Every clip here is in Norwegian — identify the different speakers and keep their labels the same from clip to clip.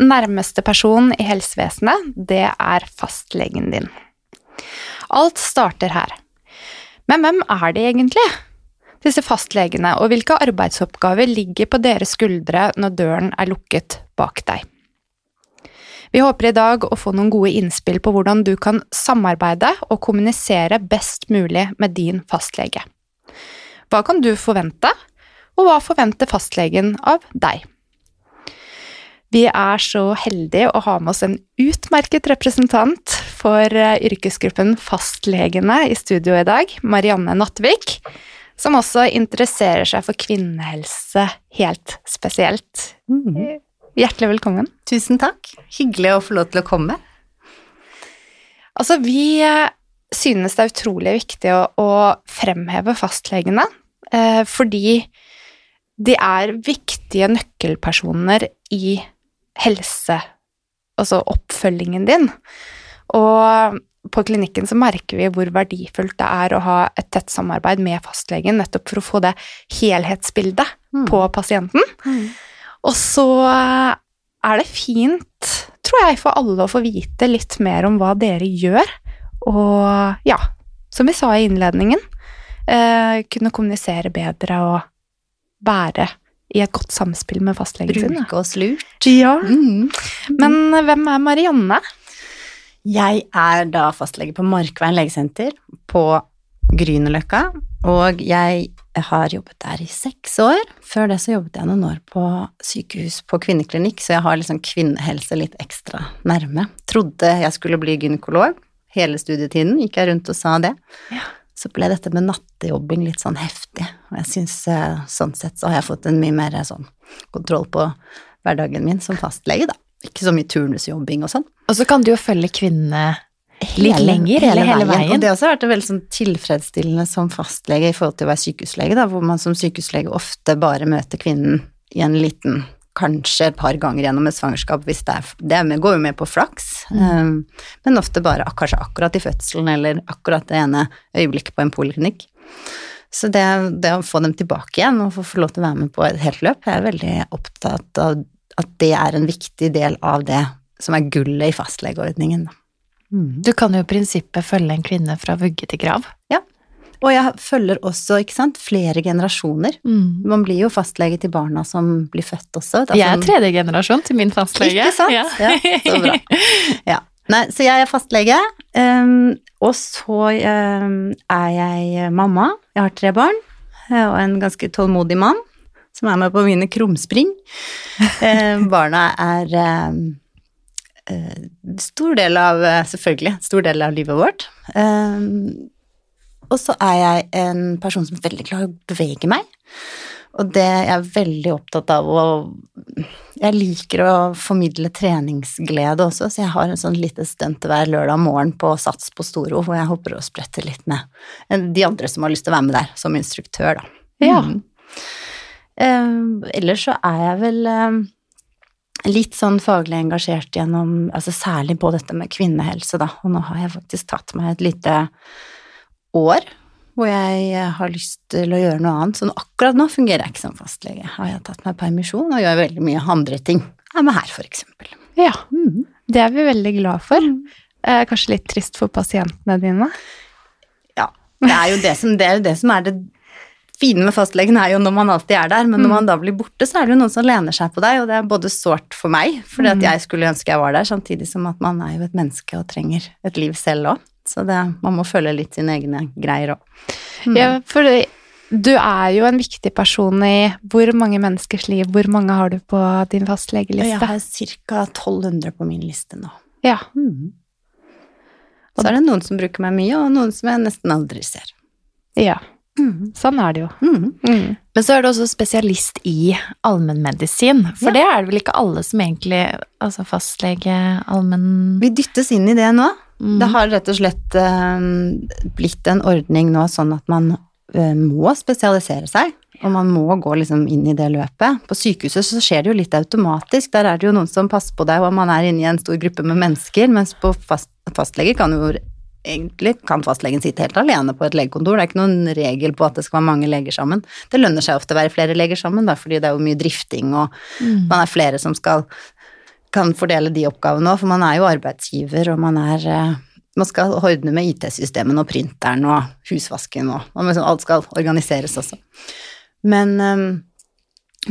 Speaker 1: Nærmeste person i helsevesenet, det er fastlegen din. Alt starter her. Men hvem er de egentlig? Disse fastlegene, og hvilke arbeidsoppgaver ligger på deres skuldre når døren er lukket bak deg? Vi håper i dag å få noen gode innspill på hvordan du kan samarbeide og kommunisere best mulig med din fastlege. Hva kan du forvente, og hva forventer fastlegen av deg? Vi er så heldige å ha med oss en utmerket representant for eh, yrkesgruppen fastlegene i studio i dag, Marianne Nattvik, som også interesserer seg for kvinnehelse helt spesielt.
Speaker 2: Mm.
Speaker 1: Hjertelig velkommen.
Speaker 2: Tusen takk. Hyggelig å få lov til å komme.
Speaker 1: Altså, vi eh, synes det er utrolig viktig å, å fremheve fastlegene, eh, fordi de er viktige nøkkelpersoner i helse, altså oppfølgingen din. Og på klinikken så merker vi hvor verdifullt det er å ha et tett samarbeid med fastlegen, nettopp for å få det helhetsbildet
Speaker 2: Mm.
Speaker 1: på pasienten. Og så er det fint, tror jeg, for alle å få vite litt mer om hva dere gjør. Og ja, som vi sa i innledningen, eh, kunne kommunisere bedre og være i et godt samspill med fastlegen sin.
Speaker 2: Bruke oss lurt.
Speaker 1: Ja.
Speaker 2: Mm.
Speaker 1: Men hvem er Marianne?
Speaker 2: Jeg er da fastlege på Markveien legesenter på Grünerløkka, og jeg har jobbet der i seks år. Før det så jobbet jeg noen år på sykehus på kvinneklinikk, så jeg har liksom kvinnehelse litt ekstra nærme. Trodde jeg skulle bli gynekolog. Hele studietiden gikk jeg rundt og sa det.
Speaker 1: Ja.
Speaker 2: Så ble dette med nattejobbing litt sånn heftig, og jeg syns eh, sånn sett så har jeg fått en mye mer eh, sånn kontroll på hverdagen min som fastlege, da. Ikke så mye turnusjobbing og sånn.
Speaker 3: Og så kan du jo følge kvinnene litt lenger, hele, hele veien.
Speaker 2: Og det har også vært veldig sånn tilfredsstillende som fastlege i forhold til å være sykehuslege, da, hvor man som sykehuslege ofte bare møter kvinnen i en liten Kanskje et par ganger gjennom et svangerskap, hvis det er Det er med, går jo med på flaks, um, men ofte bare kanskje akkurat i fødselen eller akkurat det ene øyeblikket på en poliklinikk. Så det, det å få dem tilbake igjen og få, lov til å være med på et helt løp, jeg er veldig opptatt av at det er en viktig del av det som er gullet i fastlegeordningen. Mm.
Speaker 3: Du kan jo i prinsippet følge en kvinne fra vugge til grav.
Speaker 2: Og jeg følger også, ikke sant, flere generasjoner. Man blir jo fastlege til barna som blir født også.
Speaker 3: Jeg er tredje generasjon til min fastlege.
Speaker 2: Ikke sant?
Speaker 3: Ja.
Speaker 2: Ja, så bra. Ja. Nei, så jeg er fastlege, um, og så um, er jeg mamma. Jeg har tre barn, eh, og en ganske tålmodig mann som er med på mine krumspring. Uh, barna er um, uh, stor del av, eh, selvfølgelig, stor del av livet vårt. Um, og så er jeg en person som er veldig glad i å bevege meg. Og det jeg er veldig opptatt av å Jeg liker å formidle treningsglede også, så jeg har en sånn lite stunt hver lørdag morgen på Sats på Storo, hvor jeg hopper og spretter litt med de andre som har lyst til å være med der, som instruktør, da.
Speaker 1: Ja.
Speaker 2: Mm. Eh, ellers så er jeg vel eh, litt sånn faglig engasjert gjennom Altså særlig på dette med kvinnehelse, da, og nå har jeg faktisk tatt meg et lite år hvor jeg har lyst til å gjøre noe annet. Så akkurat nå fungerer jeg ikke som fastlege. Har jeg tatt meg permisjon og gjør veldig mye andre ting. Jeg er med her, for eksempel.
Speaker 1: Ja, det er vi veldig glad for. Eh, kanskje litt trist for pasientene dine.
Speaker 2: Ja, det er jo det som, det er, det, som er det fine med fastlegen, er jo når man alltid er der, men når man da blir borte, så er det jo noen som lener seg på deg, og det er både sårt for meg, fordi at jeg skulle ønske jeg var der, samtidig som at man er jo et menneske og trenger et liv selv òg. Så det, man må følge litt sine egne greier òg.
Speaker 1: Ja, for du er jo en viktig person i hvor mange menneskers liv, hvor mange har du på din fastlegeliste?
Speaker 2: Jeg har ca. 1200 på min liste nå.
Speaker 1: Ja.
Speaker 2: Og Så er det noen som bruker meg mye, og noen som jeg nesten aldri ser.
Speaker 1: ja.
Speaker 2: Mm.
Speaker 1: Sånn er det jo.
Speaker 2: Mm.
Speaker 1: Mm.
Speaker 3: Men så er du også spesialist i allmennmedisin, for
Speaker 2: Ja.
Speaker 3: det er det vel ikke alle som egentlig Altså fastlege, allmenn
Speaker 2: Vi dyttes inn i det nå.
Speaker 3: Mm.
Speaker 2: Det har rett og slett eh, blitt en ordning nå sånn at man eh, må spesialisere seg, og man må gå liksom inn i det løpet. På sykehuset så skjer det jo litt automatisk, der er det jo noen som passer på deg, og man er inne i en stor gruppe med mennesker, mens på fast, fastlege kan jo egentlig kan fastlegen sitte helt alene på et legekontor. Det er ikke noen regel på at det skal være mange leger sammen. Det lønner seg ofte å være flere leger sammen, da, fordi det er jo mye drifting, og
Speaker 3: Mm.
Speaker 2: man er flere som skal kan fordele de oppgavene òg, for man er jo arbeidsgiver, og man er eh, man skal ordne med IT-systemene og printeren og husvasken og, og liksom alt skal organiseres også. Men, eh,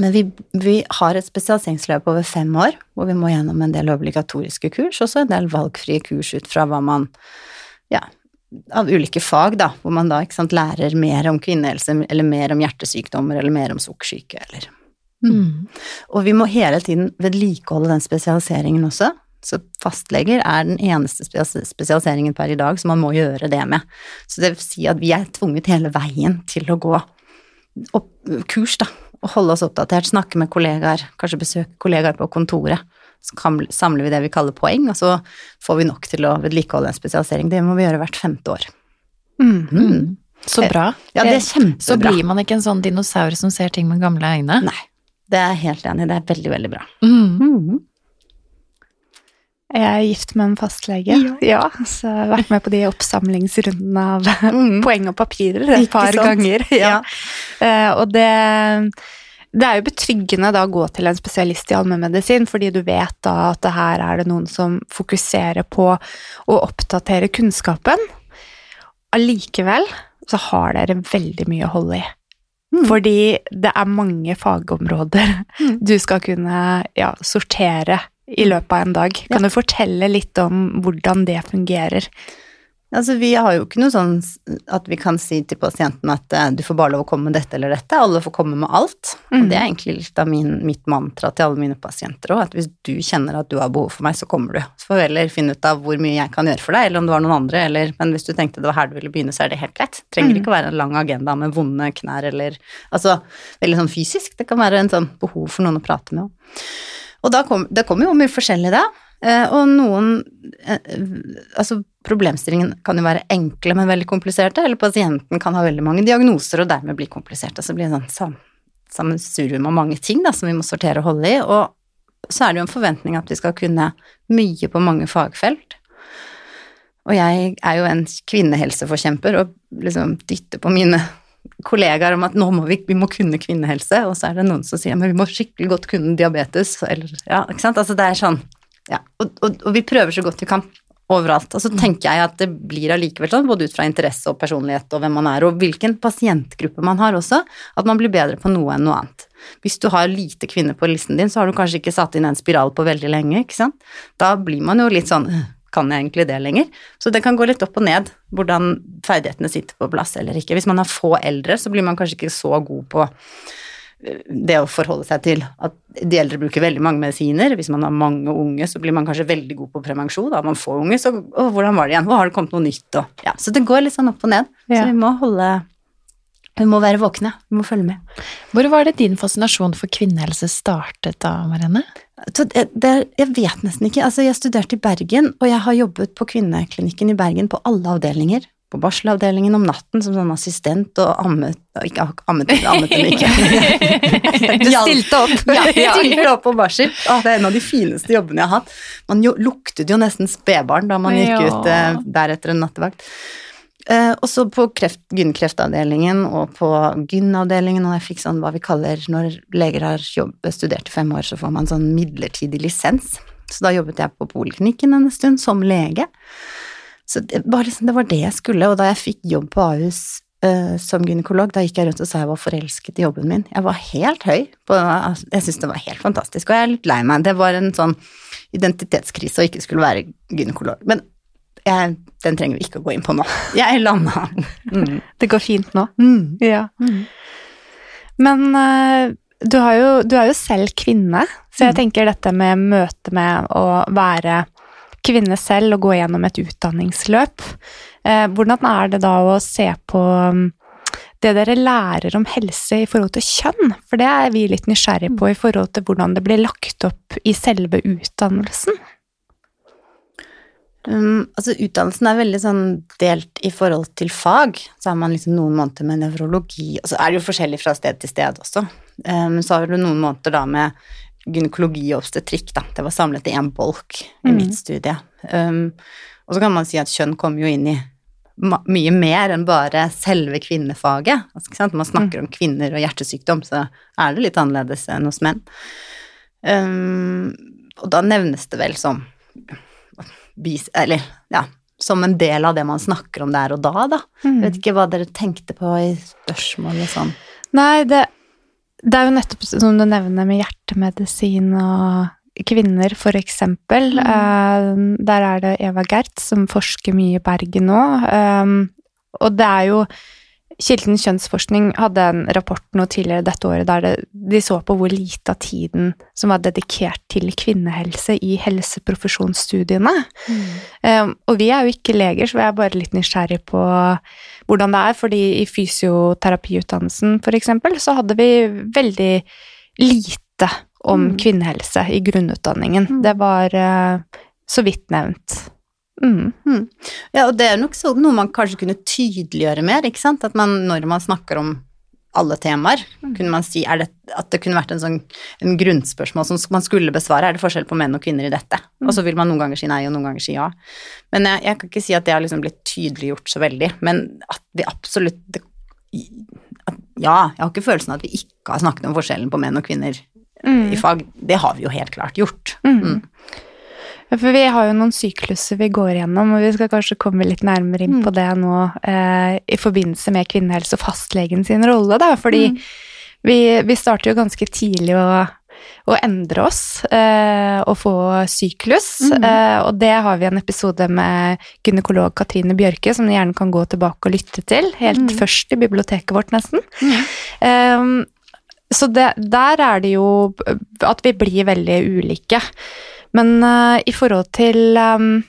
Speaker 2: men vi, vi har et spesialiseringsløp over fem år, hvor vi må gjennom en del obligatoriske kurs, også en del valgfrie kurs ut fra hva man ja, av ulike fag, da, hvor man da sant, lærer mer om kvinnehelse, eller mer om hjertesykdommer, eller mer om sukkersyke, eller
Speaker 3: Mm.
Speaker 2: og vi må hele tiden vedlikeholde den spesialiseringen også. Så fastleger er den eneste spesialiseringen per i dag som man må gjøre det med. Så det vil si at vi er tvunget hele veien til å gå opp, kurs, da, og holde oss oppdatert, snakke med kollegaer, kanskje besøke kollegaer på kontoret. Så samler vi det vi kaller poeng, og så får vi nok til å vedlikeholde en spesialisering. Det må vi gjøre hvert femte år.
Speaker 1: Mm.
Speaker 2: Mm.
Speaker 3: Så bra.
Speaker 2: Ja, det er kjempebra.
Speaker 3: Så blir man ikke en sånn dinosaur som ser ting med gamle øyne.
Speaker 2: Nei, det er jeg helt enig i. Det er veldig, veldig bra.
Speaker 3: Mm.
Speaker 2: Mm.
Speaker 1: Jeg er gift med en fastlege, ja. så jeg har vært med på de oppsamlingsrundene av
Speaker 2: Mm.
Speaker 1: poeng og papirer et par
Speaker 2: sant?
Speaker 1: ganger. Ja.
Speaker 2: Ja.
Speaker 1: Uh, og det, det er jo betryggende da å gå til en spesialist i allmennmedisin, fordi du vet da at det her er det noen som fokuserer på å oppdatere kunnskapen. Allikevel så har dere veldig mye å holde i.
Speaker 2: Mm.
Speaker 1: Fordi det er mange fagområder
Speaker 2: Mm.
Speaker 1: du skal kunne ja, sortere i løpet av en dag. Kan du fortelle litt om hvordan det fungerer?
Speaker 2: Altså, vi har jo ikke noe sånn at vi kan si til pasienten at eh, du får bare lov å komme med dette eller dette, alle får komme med alt.
Speaker 1: Mm.
Speaker 2: Og det er egentlig litt av min, mitt mantra til alle mine pasienter òg, at hvis du kjenner at du har behov for meg, så kommer du. Så får vi heller finne ut av hvor mye jeg kan gjøre for deg, eller om du har noen andre, eller Men hvis du tenkte det var her du ville begynne, så er det helt greit. Trenger
Speaker 1: Mm.
Speaker 2: ikke å være en lang agenda med vonde knær eller Altså veldig sånn fysisk. Det kan være en sånn behov for noen å prate med òg. Og da kom, det kommer jo mye forskjellig da. Eh, og noen eh, Altså, problemstillingen kan jo være enkle, men veldig kompliserte, eller pasienten kan ha veldig mange diagnoser og dermed bli komplisert. Og så blir det sånn sam, sammensurium av mange ting da, som vi må sortere og holde i. Og så er det jo en forventning at vi skal kunne mye på mange fagfelt. Og jeg er jo en kvinnehelseforkjemper og liksom dytter på mine kollegaer om at nå må vi, vi må kunne kvinnehelse, og så er det noen som sier men vi må skikkelig godt kunne diabetes, eller ja, ikke sant. Altså det er sånn, ja. Og, og, og vi prøver så godt vi kan overalt. Og så tenker jeg at det blir allikevel sånn, både ut fra interesse og personlighet og hvem man er, og hvilken pasientgruppe man har også, at man blir bedre på noe enn noe annet. Hvis du har lite kvinner på listen din, så har du kanskje ikke satt inn en spiral på veldig lenge, ikke sant. Da blir man jo litt sånn «Øh, kan jeg egentlig det lenger? Så det kan gå litt opp og ned, hvordan ferdighetene sitter på plass eller ikke. Hvis man har få eldre, så blir man kanskje ikke så god på det å forholde seg til at de eldre bruker veldig mange medisiner. Hvis man har mange unge, så blir man kanskje veldig god på prevensjon. Da man få unge, så å, hvordan var det igjen? Hvor har det kommet noe nytt? Og, ja, så det går litt sånn opp og ned.
Speaker 1: Ja.
Speaker 2: Så vi må holde Vi må være våkne. Vi må følge med.
Speaker 3: Hvor var det din fascinasjon for kvinnehelse startet da, Marianne?
Speaker 2: Det, det, jeg vet nesten ikke. Altså, jeg studerte i Bergen, og jeg har jobbet på kvinneklinikken i Bergen på alle avdelinger. På barselavdelingen om natten som sånn assistent og ammet Ikke ammet, ammet henne ikke.
Speaker 1: Du stilte opp.
Speaker 2: Ja, ja. stilte opp på barsel. Å, det er en av de fineste jobbene jeg har hatt. Man jo, luktet jo nesten spedbarn da man gikk ut eh, der etter en nattevakt. Eh, og så på kreft, gynkreftavdelingen og på gynavdelingen, og jeg fikk sånn hva vi kaller når leger har jobb, studert i fem år, så får man sånn midlertidig lisens. Så da jobbet jeg på poliklinikken en stund som lege. Så det liksom, det var det jeg skulle, og da jeg fikk jobb på Ahus uh, som gynekolog, da gikk jeg rundt og sa jeg var forelsket i jobben min. Jeg var helt høy. På, altså, jeg syntes det var helt fantastisk, og jeg er litt lei meg. Det var en sånn identitetskrise å ikke skulle være gynekolog. Men jeg, den trenger vi ikke å gå inn på nå. Jeg landa. Mm.
Speaker 1: Det går fint nå.
Speaker 2: Mm.
Speaker 1: Ja.
Speaker 2: Mm.
Speaker 1: Men uh, du, har jo, du er jo selv kvinne, så jeg tenker dette med møte med å være kvinne selv å gå gjennom et utdanningsløp. Eh, hvordan er det da å se på mm, det dere lærer om helse i forhold til kjønn, for det er vi litt nysgjerrig på i forhold til hvordan det blir lagt opp i selve utdannelsen.
Speaker 2: Um, altså Utdannelsen er veldig sånn delt i forhold til fag. Så har man liksom noen måneder med nevrologi, og så er det jo forskjellig fra sted til sted også. Um, så har du noen måneder da med gynekologi og obstetrikk, da. Det var samlet i én bolk i
Speaker 1: Mm.
Speaker 2: mitt studie. Um, og så kan man si at kjønn kommer jo inn i mye mer enn bare selve kvinnefaget. Altså, man snakker om kvinner og hjertesykdom, så er det litt annerledes enn hos menn. Um, og da nevnes det vel som bis, Eller ja, som en del av det man snakker om der og da, da. Jeg vet ikke hva dere tenkte på i spørsmålet sånn.
Speaker 1: Nei, det, det er jo nettopp som du nevner med hjertemedisin og kvinner, for eksempel. Eh, der er det Eva Gert som forsker mye i Bergen nå. Um, og det er jo Kilden kjønnsforskning hadde en rapport nå tidligere dette året der det, de så på hvor lite av tiden som var dedikert til kvinnehelse i helseprofesjonsstudiene. Um, og vi er jo ikke leger, så vi er bare litt nysgjerrig på hvordan det er, fordi i fysioterapiutdannelsen for eksempel, så hadde vi veldig lite om
Speaker 2: Mm.
Speaker 1: kvinnehelse i grunnutdanningen.
Speaker 2: Mm.
Speaker 1: Det var uh, så vidt nevnt. Mm.
Speaker 2: Ja, og det er nok sånn noe man kanskje kunne tydeliggjøre mer, ikke sant? At man, når man snakker om alle temaer, kunne man si er det, at det kunne vært en sånn en grunnspørsmål som man skulle besvare. Er det forskjell på menn og kvinner i dette? Og så vil man noen ganger si nei, og noen ganger si ja. Men jeg, jeg kan ikke si at det har liksom blitt tydeliggjort så veldig, men at vi absolutt det, at, Ja, jeg har ikke følelsen av at vi ikke har snakket om forskjellen på menn og kvinner
Speaker 1: Mm.
Speaker 2: i fag. Det har vi jo helt klart gjort.
Speaker 1: Mm.
Speaker 2: Mm.
Speaker 1: For vi har jo noen sykluser vi går gjennom, og vi skal kanskje komme litt nærmere inn på det nå eh, i forbindelse med kvinnehelse og fastlegen sin rolle, da. Fordi vi, vi starter jo ganske tidlig å, å endre oss eh, og få syklus.
Speaker 2: Mm.
Speaker 1: Eh, og det har vi en episode med gynekolog Katrine Bjørke, som du gjerne kan gå tilbake og lytte til. Helt
Speaker 2: mm.
Speaker 1: først i biblioteket vårt, nesten.
Speaker 2: Mm.
Speaker 1: Um, så det, der er det jo at vi blir veldig ulike. Men uh, i forhold til um,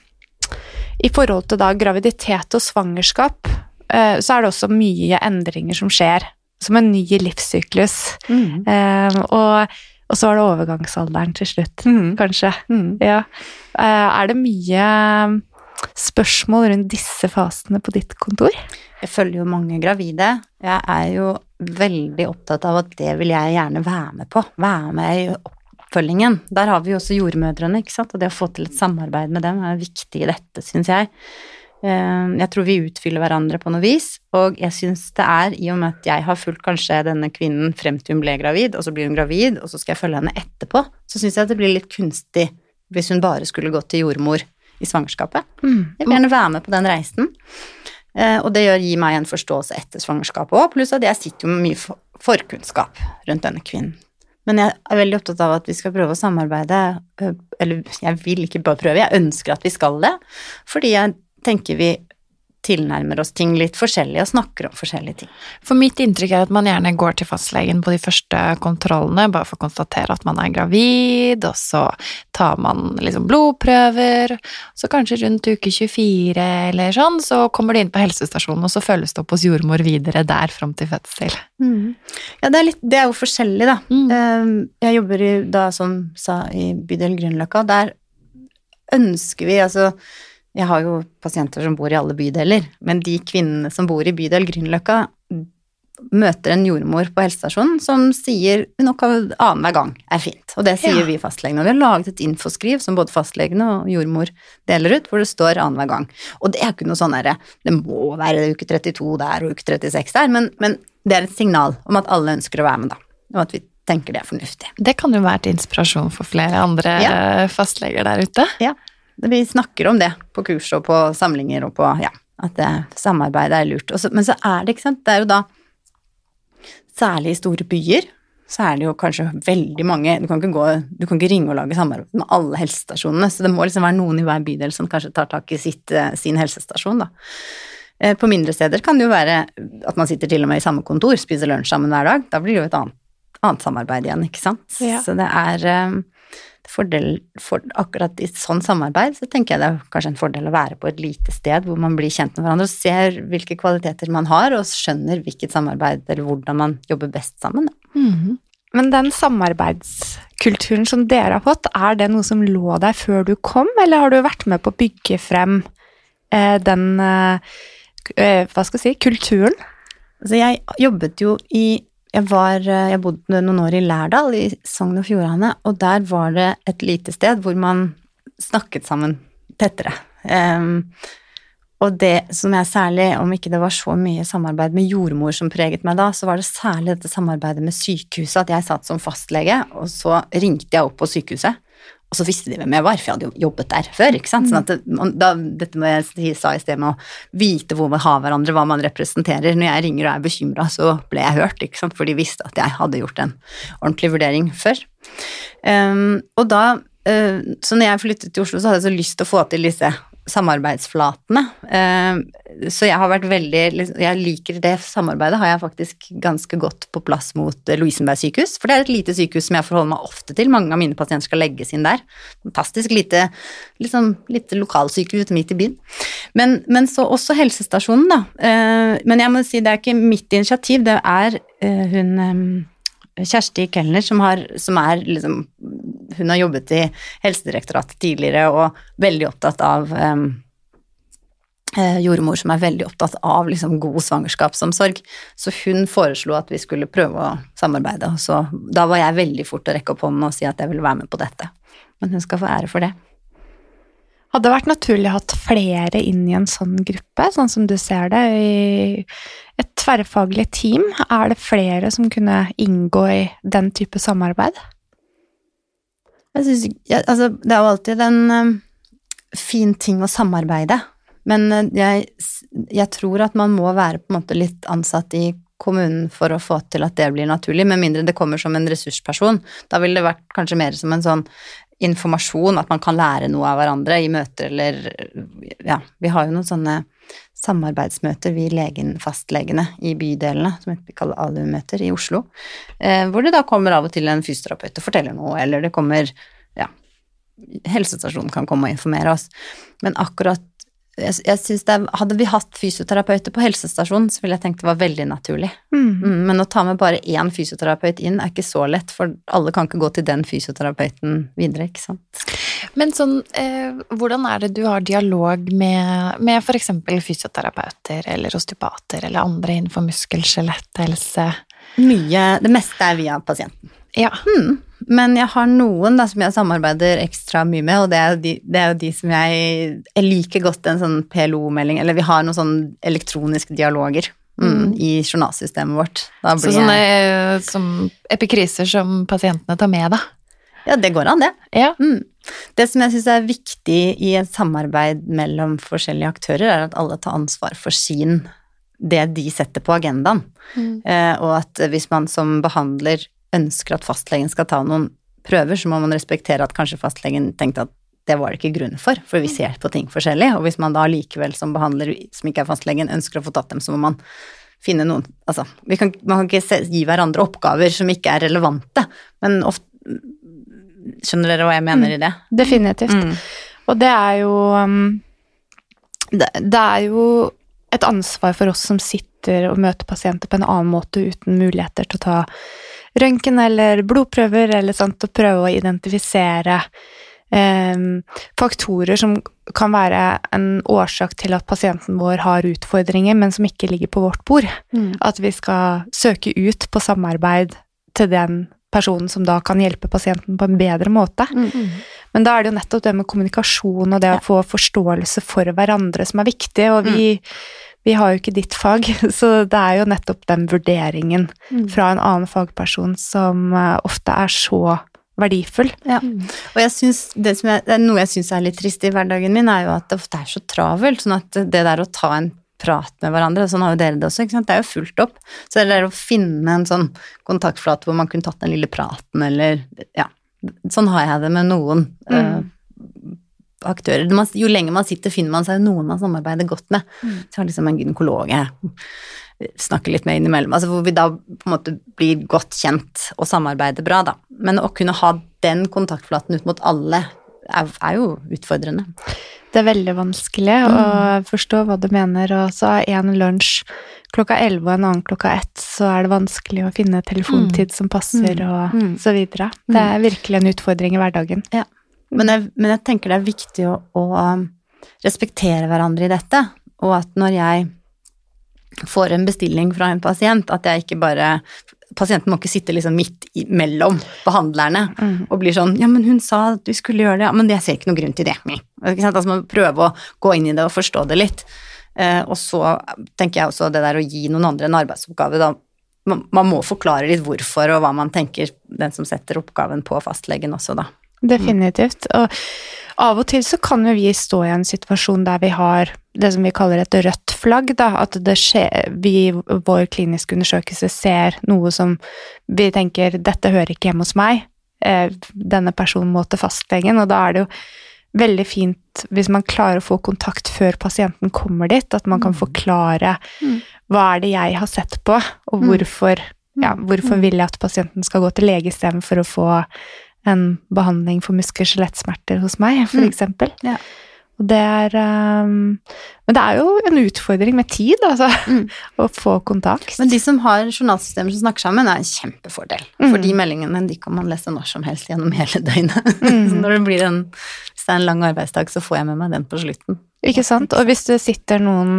Speaker 1: I forhold til da graviditet og svangerskap, uh, så er det også mye endringer som skjer. Som en ny livssyklus.
Speaker 2: Mm.
Speaker 1: Uh, og, og så er det overgangsalderen til slutt,
Speaker 2: Mm.
Speaker 1: kanskje.
Speaker 2: Mm.
Speaker 1: Ja. Uh, er det mye um, spørsmål rundt disse fasene på ditt kontor?
Speaker 2: Jeg følger jo mange gravide. Jeg er jo veldig opptatt av at det vil jeg gjerne være med på. Være med i oppfølgingen. Der har vi jo også jordmødrene, ikke sant. Og det å få til et samarbeid med dem er viktig i dette, syns jeg. Eh, Jeg tror vi utfyller hverandre på noe vis, og jeg syns det er, i og med at jeg har fulgt kanskje denne kvinnen frem til hun ble gravid, og så blir hun gravid, og så skal jeg følge henne etterpå, så syns jeg det blir litt kunstig hvis hun bare skulle gått til jordmor i svangerskapet. Jeg vil gjerne være med på den reisen. Eh, og det gjør, gir meg en forståelse etter svangerskapet òg, pluss at jeg sitter jo med mye forkunnskap rundt denne kvinnen. Men jeg er veldig opptatt av at vi skal prøve å samarbeide, eh, eller jeg vil ikke bare prøve, jeg ønsker at vi skal det, fordi jeg tenker vi tilnærmer oss ting litt forskjellig og snakker om forskjellige ting.
Speaker 3: For mitt inntrykk er at man gjerne går til fastlegen på de første kontrollene, bare for å konstatere at man er gravid, og så tar man liksom blodprøver, så kanskje rundt uke 24 eller sånn, så kommer de inn på helsestasjonen, og så følges det opp hos jordmor videre der fram til fødsel.
Speaker 2: Ja, det er, litt, det er jo forskjellig, da.
Speaker 3: Mm.
Speaker 2: Eh, Jeg jobber i, da, som sa, i bydel Grünerløkka. Der ønsker vi altså Jeg har jo pasienter som bor i alle bydeler, men de kvinnene som bor i bydel Grünerløkka, møter en jordmor på helsestasjonen som sier nok annenhver gang er fint. Og det sier
Speaker 3: Ja.
Speaker 2: vi fastlegene. Og vi har laget et infoskriv som både fastlegene og jordmor deler ut, hvor det står annenhver gang. Og det er ikke noe sånn derre Det må være uke 32 der og uke 36 der, men, men det er et signal om at alle ønsker å være med, da. Og at vi tenker det er fornuftig.
Speaker 3: Det kan jo være til inspirasjon for flere andre
Speaker 2: Ja.
Speaker 3: fastleger der ute.
Speaker 2: Ja. Vi snakker om det på kurs og på samlinger og på Ja, at det, samarbeid er lurt. Så- men så er det, ikke sant, det er jo da Særlig i store byer så er det jo kanskje veldig mange Du kan ikke, gå, du kan ikke ringe og lage samarbeid med alle helsestasjonene, så det må liksom være noen i hver bydel som kanskje tar tak i sitt, eh, sin helsestasjon, da. Eh, På mindre steder kan det jo være at man sitter til og med i samme kontor, spiser lunsj sammen hver dag. Da blir det jo et annet annet samarbeid igjen, ikke sant.
Speaker 1: Ja.
Speaker 2: Så det er eh, fordel for akkurat i sånn samarbeid, så tenker jeg det er kanskje en fordel å være på et lite sted hvor man blir kjent med hverandre og ser hvilke kvaliteter man har, og skjønner hvilket samarbeid eller hvordan man jobber best sammen. Mm
Speaker 3: -hmm.
Speaker 1: Men den samarbeidskulturen som dere har fått, er det noe som lå der før du kom, eller har du vært med på å bygge frem eh, den eh, eh, Hva skal jeg si kulturen?
Speaker 2: Altså, jeg jobbet jo i jeg, var, eh, jeg bodde noen år i Lærdal i Sogn og Fjordane, og der var det et lite sted hvor man snakket sammen tettere. Um, og det som jeg særlig, om ikke det var så mye samarbeid med jordmor som preget meg da, så var det særlig dette samarbeidet med sykehuset, at jeg satt som fastlege, og så ringte jeg opp på sykehuset, og så visste de hvem jeg var, for jeg hadde jo jobbet der før, ikke sant. Sånn at det, da, dette med jeg sa i sted med å vite hvor man har hverandre, hva man representerer. Når jeg ringer og er bekymra, så ble jeg hørt, ikke sant, for de visste at jeg hadde gjort en ordentlig vurdering før. Um, og da, uh, så når jeg flyttet til Oslo, så hadde jeg så lyst til å få til disse samarbeidsflatene. Ehm, så jeg har vært veldig liksom, Jeg liker det samarbeidet, har jeg faktisk ganske godt på plass mot eh, Lovisenberg sykehus. For det er et lite sykehus som jeg forholder meg ofte til. Mange av mine pasienter skal legges inn der. Fantastisk lite, liksom, lite lokalsykehus midt i byen. Men, men så også helsestasjonen, da. Eh, men jeg må si det er ikke mitt initiativ, det er eh, hun eh, Kjersti Kellner, som, har, som er liksom Hun har jobbet i Helsedirektoratet tidligere og veldig opptatt av eh, jordmor som er veldig opptatt av liksom, god svangerskapsomsorg. Så hun foreslo at vi skulle prøve å samarbeide, så da var jeg veldig fort å rekke opp hånden og si at jeg ville være med på dette. Men hun skal få ære for det.
Speaker 1: Hadde det vært naturlig å hatt flere inn i en sånn gruppe, sånn som du ser det, i et tverrfaglig team? Er det flere som kunne inngå i den type samarbeid?
Speaker 2: Jeg synes, ja, altså, det er jo alltid en um, fin ting å samarbeide, men uh, jeg, jeg tror at man må være på en måte litt ansatt i kommunen for å få til at det blir naturlig, med mindre det kommer som en ressursperson. Da ville det vært kanskje mer som en sånn informasjon, at man kan lære noe av hverandre i møter eller Ja, vi har jo noen sånne samarbeidsmøter, vi legen, fastlegene i bydelene, som vi kaller ALU-møter i Oslo, eh, hvor det da kommer av og til en fysioterapeut og forteller noe, eller det kommer Ja, helsestasjonen kan komme og informere oss. Men akkurat jeg, jeg synes det er, Hadde vi hatt fysioterapeuter på helsestasjonen, så ville jeg tenkt det var veldig naturlig.
Speaker 1: Mm.
Speaker 2: Mm, men å ta med bare én fysioterapeut inn er ikke så lett, for alle kan ikke gå til den fysioterapeuten videre, ikke sant.
Speaker 3: Men sånn, eh, hvordan er det du har dialog med, med f.eks. fysioterapeuter eller osteopater eller andre innenfor muskel-skjeletthelse?
Speaker 2: Mye Det meste er via pasienten.
Speaker 3: Ja.
Speaker 2: Hmm. Men jeg har noen da, som jeg samarbeider ekstra mye med, og det er de, det er jo de som jeg Jeg liker godt en sånn PLO-melding, eller vi har noen sånn elektroniske dialoger mm, i journalsystemet vårt.
Speaker 3: Så sånne
Speaker 2: jeg
Speaker 3: eh, som epikriser som pasientene tar med, da.
Speaker 2: Ja, det går an, det.
Speaker 3: Ja.
Speaker 2: Mm. Det som jeg syns er viktig i et samarbeid mellom forskjellige aktører, er at alle tar ansvar for sin det de setter på agendaen.
Speaker 3: Mm.
Speaker 2: Eh, og at hvis man som behandler ønsker at fastlegen skal ta noen prøver, så må man respektere at kanskje fastlegen tenkte at det var det ikke grunn for, for vi ser på ting forskjellig. Og hvis man da likevel som behandler som ikke er fastlegen, ønsker å få tatt dem, så må man finne noen Altså, vi kan, man kan ikke se, gi hverandre oppgaver som ikke er relevante, men ofte Skjønner dere hva jeg mener i det?
Speaker 1: Definitivt.
Speaker 2: Mm.
Speaker 1: Og det er jo um, det, det er jo et ansvar for oss som sitter og møter pasienter på en annen måte uten muligheter til å ta røntgen eller blodprøver eller sånt, og prøve å identifisere eh, faktorer som kan være en årsak til at pasienten vår har utfordringer, men som ikke ligger på vårt bord.
Speaker 2: Mm.
Speaker 1: At vi skal søke ut på samarbeid til den personen som da kan hjelpe pasienten på en bedre måte. Men da er det jo nettopp det med kommunikasjon og det
Speaker 2: Ja.
Speaker 1: å få forståelse for hverandre som er viktig, og vi, vi har jo ikke ditt fag, så det er jo nettopp den vurderingen fra en annen fagperson som eh, ofte er så verdifull.
Speaker 2: Ja. Og jeg synes, det, som jeg, det er noe jeg syns er litt trist i hverdagen min, er jo at det ofte er så travelt. Sånn at det der å ta en prat med hverandre, sånn har jo dere det også, ikke sant? det er jo fullt opp. Så det der å finne en sånn kontaktflate hvor man kunne tatt den lille praten, eller ja. Sånn har jeg det med noen eh, aktører. Man, jo lenger man sitter, finner man seg noen man samarbeider godt med. Så jeg har liksom en gynekolog jeg snakker litt med innimellom. Altså hvor vi da på en måte blir godt kjent og samarbeider bra, da. Men å kunne ha den kontaktflaten ut mot alle er, er jo utfordrende.
Speaker 1: Det er veldig vanskelig å forstå hva du mener, og så er en lunsj klokka elleve og en annen klokka ett, så er det vanskelig å finne telefontid som passer, og
Speaker 2: Mm.
Speaker 1: så videre. Det er virkelig en utfordring i hverdagen.
Speaker 2: Men jeg, men jeg tenker det er viktig å, å um, respektere hverandre i dette, og at når jeg får en bestilling fra en pasient, at jeg ikke bare Pasienten må ikke sitte liksom midt i- mellom behandlerne og blir sånn Ja, men hun sa at vi skulle gjøre det, men jeg ser ikke noen grunn til det. Ikke sant? Altså man må prøve å gå inn i det og forstå det litt. Eh, og så tenker jeg også det der å gi noen andre en arbeidsoppgave, da man, man må forklare litt hvorfor og hva man tenker den som setter oppgaven på fastlegen også, da.
Speaker 1: Definitivt. Og av og til så kan jo vi stå i en situasjon der vi har det som vi kaller et rødt flagg, da. At det skjer, vi i vår kliniske undersøkelse ser noe som vi tenker dette hører ikke hjemme hos meg. Eh, Denne personen må til fastlegen, og da er det jo veldig fint hvis man klarer å få kontakt før pasienten kommer dit, at man kan forklare
Speaker 2: Mm.
Speaker 1: hva er det jeg har sett på, og
Speaker 2: Mm.
Speaker 1: hvorfor, ja, hvorfor vil jeg at pasienten skal gå til lege istedenfor å få en behandling for muskel- og skjelettsmerter hos meg, for
Speaker 2: Mm.
Speaker 1: eksempel.
Speaker 2: Ja.
Speaker 1: Og det er um, Men det er jo en utfordring med tid, altså,
Speaker 2: Mm.
Speaker 1: å få kontakt.
Speaker 2: Men de som har journalsystemer som snakker sammen, er en kjempefordel.
Speaker 1: Mm.
Speaker 2: For de meldingene de kan man lese når som helst gjennom hele døgnet.
Speaker 1: Mm.
Speaker 2: når det blir en, hvis det er en lang arbeidsdag, så får jeg med meg den på slutten.
Speaker 1: Ikke sant? Og hvis det sitter noen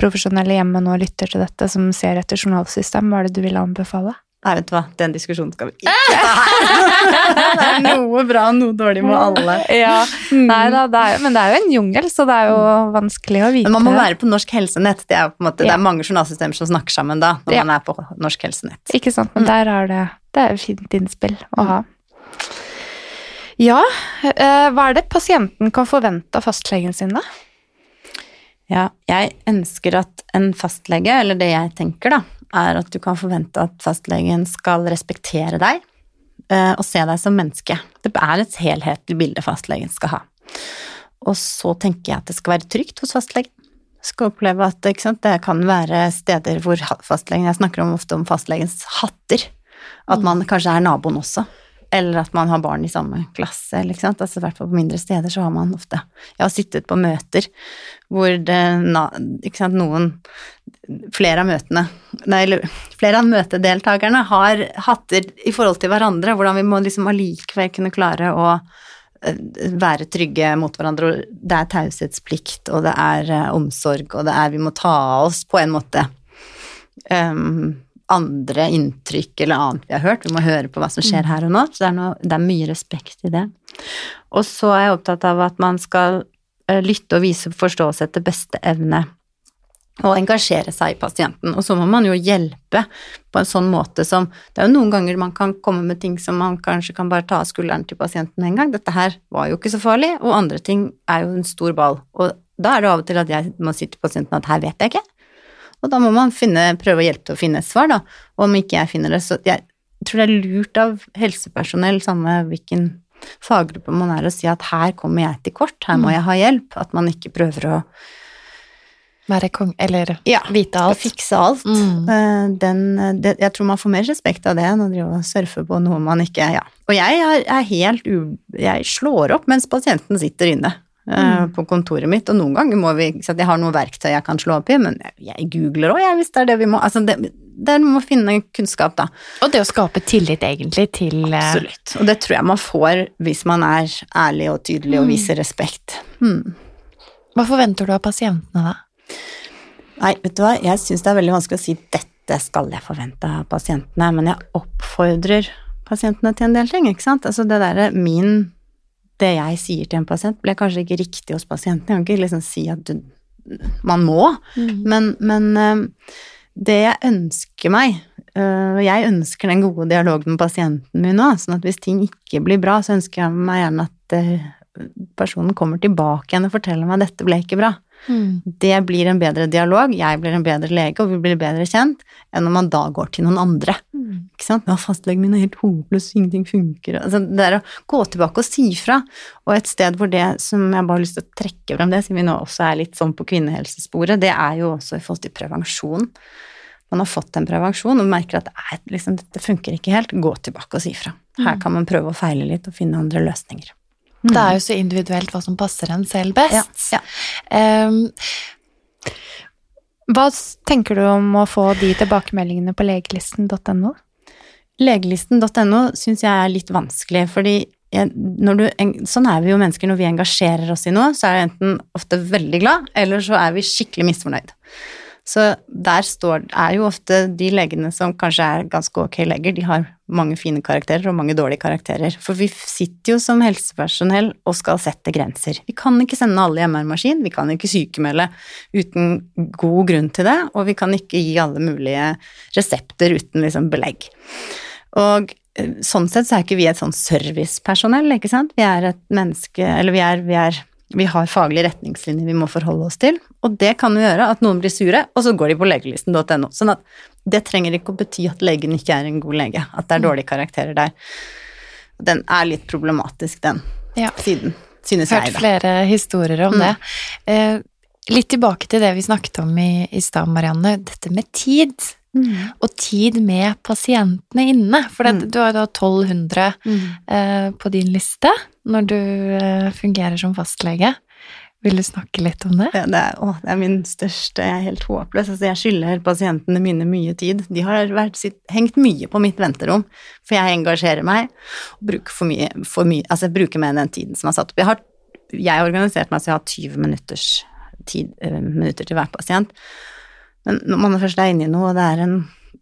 Speaker 1: helseprofesjonelle hjemme nå og lytter til dette, som ser etter journalsystem, hva er det du vil anbefale?
Speaker 2: Nei, vet du hva, den diskusjonen skal vi ikke ta her. det er noe bra og noe dårlig med alle.
Speaker 1: Ja, Nei da, det er, men det er jo en jungel, så det er jo vanskelig å vite.
Speaker 2: Men man må være på Norsk Helsenett. Det er, på en måte, det er mange journalsystemer som snakker sammen da, når
Speaker 1: Ja.
Speaker 2: man er på Norsk Helsenett.
Speaker 1: Ikke sant, men
Speaker 2: Mm.
Speaker 1: der er det Det er et fint innspill å ha. Ja, eh, hva er det pasienten kan forvente av fastlegen sin, da?
Speaker 2: Ja, jeg ønsker at en fastlege, eller det jeg tenker da, er at du kan forvente at fastlegen skal respektere deg eh, og se deg som menneske. Det er et helhetlig bilde fastlegen skal ha. Og så tenker jeg at det skal være trygt hos fastlegen. Skal oppleve at sant, det kan være steder hvor fastlegen Jeg snakker om, ofte om fastlegens hatter. At man kanskje er naboen også. Eller at man har barn i samme klasse. Eller? Altså, hvert fall på mindre steder så har man ofte Jeg har sittet på møter hvor det ikke sant, noen Flere av møtene Nei, eller flere av møtedeltakerne har hatter i forhold til hverandre. Hvordan vi må liksom allikevel kunne klare å eh, være trygge mot hverandre. og Det er taushetsplikt, og det er eh, omsorg, og det er Vi må ta oss på en måte um, andre inntrykk eller annet vi har hørt. Vi må høre på hva som skjer her og nå. Så det er, noe, det er mye respekt i det. Og så er jeg opptatt av at man skal eh, lytte og vise forståelse etter beste evne. Og engasjere seg i pasienten. Og så må man jo hjelpe på en sånn måte som Det er jo noen ganger man kan komme med ting som man kanskje kan bare ta av skulderen til pasienten en gang. Dette her var jo ikke så farlig, og andre ting er jo en stor ball. Og da er det av og til at jeg må si til pasienten at her vet jeg ikke. Og da må man finne, prøve å hjelpe til å finne et svar, da. Og om ikke jeg finner det, så jeg tror det er lurt av helsepersonell, samme hvilken faggruppe man er, å si at her kommer jeg til kort, her må jeg ha hjelp. At man ikke prøver å
Speaker 3: Være kong... Eller
Speaker 2: Ja,
Speaker 3: vite alt.
Speaker 2: fikse alt.
Speaker 3: Mm.
Speaker 2: Eh, Den, det, jeg tror man får mer respekt av det enn å drive og surfe på noe man ikke Ja. Og jeg er, er helt u... Jeg slår opp mens pasienten sitter inne. Eh, På kontoret mitt, og noen ganger må vi ikke sant, Jeg har noe verktøy jeg kan slå opp i, men jeg, googler òg, hvis det er det vi må Altså, det, det er noe med å finne kunnskap, da.
Speaker 3: Og det å skape tillit, egentlig, til eh,
Speaker 2: Absolutt. Og det tror jeg man får hvis man er ærlig og tydelig og viser respekt. Hmm.
Speaker 3: Hva forventer du av pasientene, da?
Speaker 2: Nei, vet du hva, jeg syns det er veldig vanskelig å si dette skal jeg forvente av pasientene, men jeg oppfordrer pasientene til en del ting, ikke sant. Altså det derre min Det jeg sier til en pasient, blir kanskje ikke riktig hos pasienten. Jeg kan ikke liksom si at du, man må, men, men øh, det jeg ønsker meg og Jeg ønsker den gode dialogen med pasienten min nå, sånn at hvis ting ikke blir bra, så ønsker jeg meg gjerne at øh, personen kommer tilbake igjen og forteller meg at dette ble ikke bra.
Speaker 3: Mm.
Speaker 2: Det blir en bedre dialog, jeg blir en bedre lege, og vi blir bedre kjent, enn når man da går til noen andre. Ikke sant? Ja, fastlegen min er helt håpløs, ingenting funker. Altså, det er å gå tilbake og si fra. Og et sted hvor det som jeg bare har lyst til å trekke frem, det siden vi nå også er litt sånn på kvinnehelsesporet, det er jo også i forhold til prevensjon. Man har fått en prevensjon og merker at det liksom, dette funker ikke helt, gå tilbake og si fra. Her kan man prøve å feile litt og finne andre løsninger.
Speaker 3: Det er jo så individuelt hva som passer en selv best.
Speaker 2: Ja,
Speaker 3: Ehm,
Speaker 1: Hva tenker du om å få de tilbakemeldingene på legelisten.no?
Speaker 2: Legelisten.no syns jeg er litt vanskelig, fordi jeg, når du, sånn er vi jo mennesker når vi engasjerer oss i noe, så er jeg enten ofte veldig glad, eller så er vi skikkelig misfornøyd. Så der står, er jo ofte de legene som kanskje er ganske ok leger, de har mange fine karakterer og mange dårlige karakterer. For vi sitter jo som helsepersonell og skal sette grenser. Vi kan ikke sende alle i MR-maskin, vi kan ikke sykemelde uten god grunn til det, og vi kan ikke gi alle mulige resepter uten liksom belegg. Og eh, sånn sett så er ikke vi et sånn servicepersonell, ikke sant. Vi er et menneske, eller vi er, vi er vi har faglige retningslinjer vi må forholde oss til, og det kan jo gjøre at noen blir sure, og så går de på legelisten.no. Sånn at det trenger ikke å bety at legen ikke er en god lege, at det er dårlige karakterer der. Den er litt problematisk, den
Speaker 3: Ja.
Speaker 2: siden, synes
Speaker 3: hørt
Speaker 2: jeg, Hørt
Speaker 3: flere historier om
Speaker 2: Mm.
Speaker 3: det. Eh, litt tilbake til det vi snakket om i, i stad, Marianne. Dette med tid.
Speaker 2: Mm.
Speaker 3: Og tid med pasientene inne. For det,
Speaker 2: Mm.
Speaker 3: du har da 1200
Speaker 2: Mm.
Speaker 3: eh, på din liste når du eh, fungerer som fastlege. Vil du snakke litt om det?
Speaker 2: Det, det, er, å, det er min største Jeg er helt håpløs. Altså, jeg skylder pasientene mine mye tid. De har vært, hengt mye på mitt venterom, for jeg engasjerer meg og bruker for mye, for mye Altså jeg bruker mer den tiden som er satt opp. Jeg har jeg har organisert meg så jeg har 20 minutters tid, eh, minutter til hver pasient. Men når man først er inne i noe, og det er en,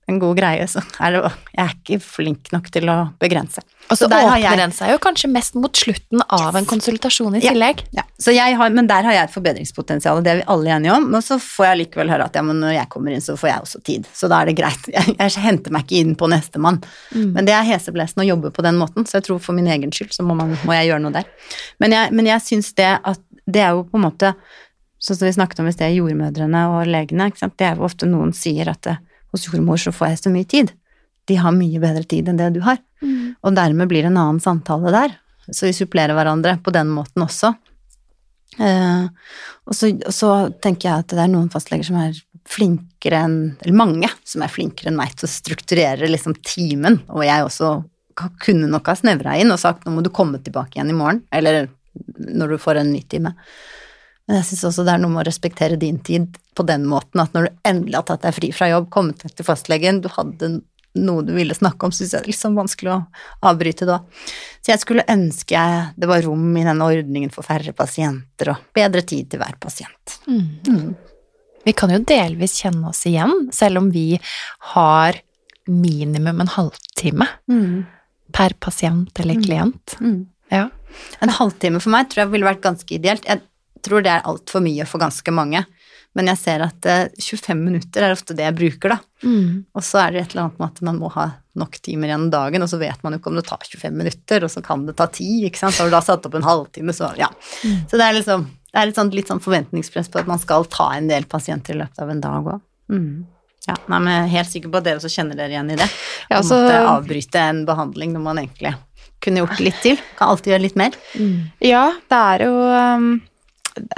Speaker 2: en god greie, så er det Jeg er ikke flink nok til å begrense.
Speaker 3: Og så åpner
Speaker 2: jeg-
Speaker 3: den seg jo kanskje mest mot slutten av en konsultasjon i tillegg.
Speaker 2: Ja, så jeg har, men der har jeg et forbedringspotensial, og det er vi alle enige om. Men så får jeg likevel høre at ja, men når jeg kommer inn, så får jeg også tid. Så da er det greit. Jeg, jeg henter meg ikke inn på nestemann. Men det er heseblesende å jobbe på den måten, så jeg tror for min egen skyld så må, man, må jeg gjøre noe der. Men jeg, men jeg syns det at det er jo på en måte Sånn som vi snakket om i sted, jordmødrene og legene. Det er jo ofte noen sier at det, hos jordmor så får jeg så mye tid. De har mye bedre tid enn det du har. Og dermed blir det en annen samtale der. Så vi supplerer hverandre på den måten også. Eh, og, så, og så tenker jeg at det er noen fastleger som er flinkere enn Eller mange som er flinkere enn meg til å strukturere liksom timen, og jeg også kunne nok ha snevra inn og sagt nå må du komme tilbake igjen i morgen, eller når du får en ny time. Men jeg syns også det er noe med å respektere din tid på den måten at når du endelig har tatt deg fri fra jobb, kommet deg til fastlegen, du hadde noe du ville snakke om, syns jeg det er litt sånn vanskelig å avbryte da. Så jeg skulle ønske det var rom i denne ordningen for færre pasienter og bedre tid til hver pasient. Mm.
Speaker 3: Vi kan jo delvis kjenne oss igjen, selv om vi har minimum en halvtime per pasient eller klient.
Speaker 2: Mm.
Speaker 3: Ja.
Speaker 2: En halvtime for meg tror jeg ville vært ganske ideelt. Jeg tror det er altfor mye for ganske mange. Men jeg ser at eh, 25 minutter er ofte det jeg bruker, da.
Speaker 3: Mm.
Speaker 2: Og så er det et eller annet med at man må ha nok timer gjennom dagen, og så vet man jo ikke om det tar 25 minutter, og så kan det ta 10, ikke sant. Så Har du da satt opp en halvtime, så ja. Så det er liksom det er litt sånn, litt sånn forventningspress på at man skal ta en del pasienter i løpet av en dag òg. Mm. Ja, nei, men jeg er helt sikker på at dere også kjenner dere igjen i det. Å
Speaker 1: altså-
Speaker 2: måtte avbryte en behandling når man egentlig kunne gjort litt til. Kan alltid gjøre litt mer.
Speaker 1: Ja, det er jo um,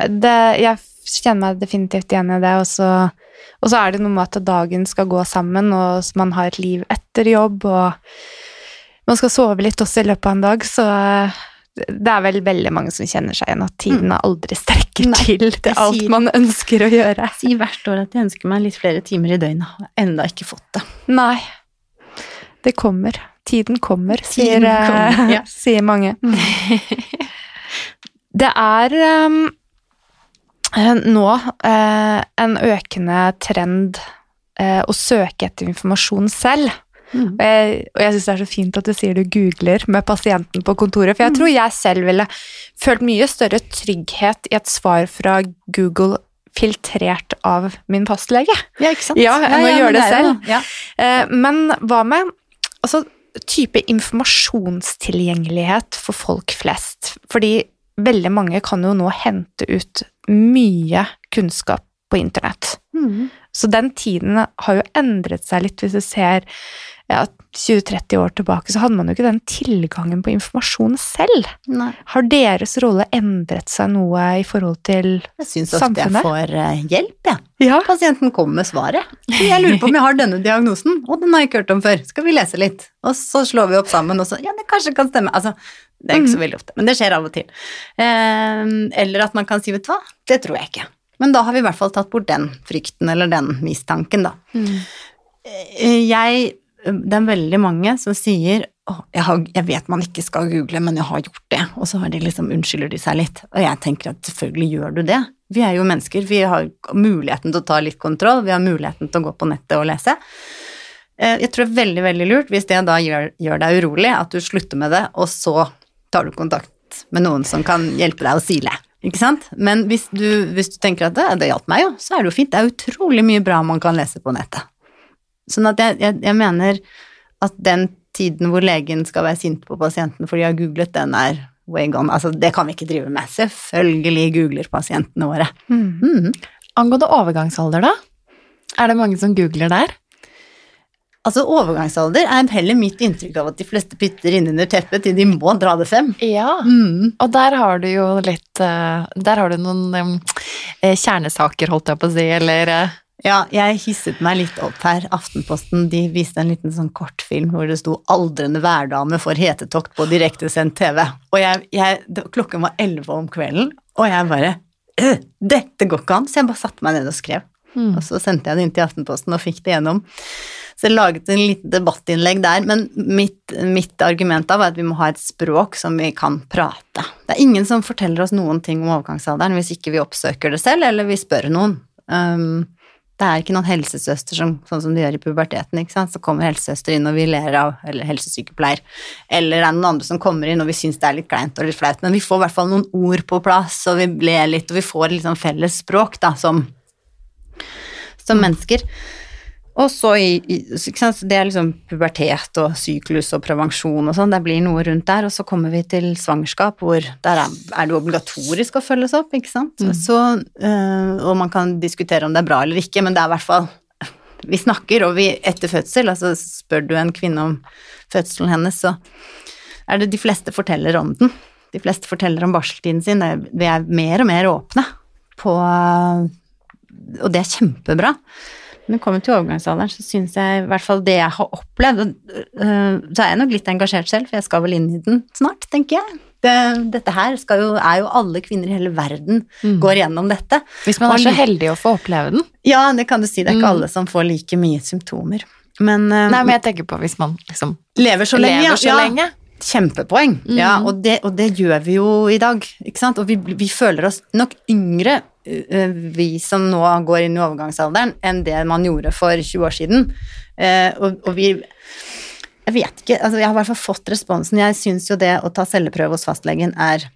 Speaker 1: det, Jeg kjenner meg definitivt igjen i det, og så, og så er det noe med at dagen skal gå sammen, og man har et liv etter jobb, og man skal sove litt også i løpet av en dag, så uh, det er vel veldig mange som kjenner seg igjen at tiden aldri strekker
Speaker 2: Nei,
Speaker 1: til til alt
Speaker 2: sier-
Speaker 1: man ønsker å gjøre.
Speaker 2: Si hvert år at jeg ønsker meg litt flere timer i døgnet. Har enda ikke fått det.
Speaker 1: Nei. Det kommer. Tiden kommer, sier,
Speaker 2: Tiden kommer,
Speaker 1: eh,
Speaker 2: ja.
Speaker 1: sier mange. Det er um, eh, nå eh, en økende trend eh, å søke etter informasjon selv.
Speaker 2: Mm.
Speaker 1: Og jeg, og jeg syns det er så fint at du sier du googler med pasienten på kontoret, for jeg tror jeg selv ville følt mye større trygghet i et svar fra Google filtrert av min fastlege.
Speaker 2: Ja, ikke sant?
Speaker 1: Ja, jeg må gjøre det,
Speaker 2: det
Speaker 1: selv.
Speaker 2: Ja.
Speaker 1: Eh, men hva med altså, type informasjonstilgjengelighet for folk flest? Fordi veldig mange kan jo nå hente ut mye kunnskap på internett.
Speaker 2: Mm.
Speaker 1: Så den tiden har jo endret seg litt. Hvis du ser ja, 20-30 år tilbake, så hadde man jo ikke den tilgangen på informasjon selv.
Speaker 2: Nei.
Speaker 1: Har deres rolle endret seg noe i forhold til samfunnet?
Speaker 2: Jeg syns ofte jeg får eh, hjelp, jeg.
Speaker 1: Ja.
Speaker 2: Pasienten kommer med svaret. Jeg lurer på om jeg har denne diagnosen, og den har jeg ikke hørt om før. Skal vi lese litt? Og så slår vi opp sammen, og så Ja, det kanskje kan stemme. Altså, det er ikke så veldig ofte, men det skjer av og til. Eh, eller at man kan si, vet du hva, det tror jeg ikke. Men da har vi i hvert fall tatt bort den frykten eller den mistanken, da. Mm. Jeg Det er veldig mange som sier oh, jeg, har, jeg vet man ikke skal google, men jeg har gjort det. Og så har de liksom, unnskylder de seg litt. Og jeg tenker at selvfølgelig gjør du det. Vi er jo mennesker, vi har muligheten til å ta litt kontroll, vi har muligheten til å gå på nettet og lese. Eh, Jeg tror det er veldig, veldig lurt hvis det da gjør, gjør deg urolig, at du slutter med det, og så tar du kontakt med noen som kan hjelpe deg å sile. Ikke sant? Men hvis du, hvis du tenker at det, det hjalp meg jo, så er det jo fint. Det er utrolig mye bra man kan lese på nettet. Sånn at jeg, jeg, jeg mener at den tiden hvor legen skal være sint på pasienten fordi de har googlet, den er way gone. Altså, det kan vi ikke drive med. Selvfølgelig googler pasientene våre. Mhm.
Speaker 3: Angående overgangsalder, da? Er det mange som googler der?
Speaker 2: Altså, overgangsalder er heller mitt inntrykk av at de fleste putter innunder teppet til de må dra det frem.
Speaker 3: Ja.
Speaker 2: mm.
Speaker 3: Og der har du jo litt eh, Der har du noen eh, kjernesaker, holdt jeg på å si, eller eh,
Speaker 2: Ja, jeg hisset meg litt opp her. Aftenposten de viste en liten sånn kortfilm hvor det sto 'Aldrende værdame for hetetokt på direktesendt TV'. Og jeg, jeg, klokken var elleve om kvelden, og jeg bare «Øh, Dette går ikke an! Så jeg bare satte meg ned og skrev.
Speaker 3: Mm.
Speaker 2: Og så sendte jeg det inn til Aftenposten og fikk det gjennom. Så jeg laget en liten debattinnlegg der, men mitt, mitt argument da var at vi må ha et språk som vi kan prate. Det er ingen som forteller oss noen ting om overgangsalderen hvis ikke vi oppsøker det selv, eller vi spør noen. Um, det er ikke noen helsesøster som, sånn som de gjør i puberteten, ikke sant. Så kommer helsesøster inn og vi ler av, eller helsesykepleier. Eller det er noen andre som kommer inn og vi syns det er litt kleint og litt flaut, men vi får i hvert fall noen ord på plass, og vi ler litt, og vi får litt sånn felles språk, da, som, som mennesker. Og så i? Det er liksom pubertet og syklus og prevensjon og sånn, det blir noe rundt der. Og så kommer vi til svangerskap, hvor der er, er det obligatorisk å følges opp, ikke sant. Så, øh, og man kan diskutere om det er bra eller ikke, men det er i hvert fall Vi snakker, og vi etter fødsel, altså spør du en kvinne om fødselen hennes, så er det de fleste forteller om den. De fleste forteller om barseltiden sin. Vi er mer og mer åpne på Og det er kjempebra. Når det kommer til overgangsalderen, så syns jeg i hvert fall det jeg har opplevd og, uh, Så er jeg nok litt engasjert selv, for jeg skal vel inn i den snart, tenker jeg. Det, dette her skal jo, er jo alle kvinner i hele verden går gjennom dette.
Speaker 3: Hvis man er så heldig å få oppleve den.
Speaker 2: Ja, det kan du si. Det er ikke
Speaker 3: Mm.
Speaker 2: alle som får like mye symptomer. Men, uh,
Speaker 3: Nei, men jeg tenker på hvis man liksom
Speaker 2: lever så lenge.
Speaker 3: lever så
Speaker 2: ja.
Speaker 3: lenge.
Speaker 2: Kjempepoeng. Ja, og det, og det gjør vi jo i dag, ikke sant. Og vi, vi føler oss nok yngre, vi som nå går inn i overgangsalderen, enn det man gjorde for 20 år siden. Eh, og, og vi Jeg vet ikke, altså jeg har i hvert fall fått responsen. Jeg syns jo det å ta celleprøve hos fastlegen er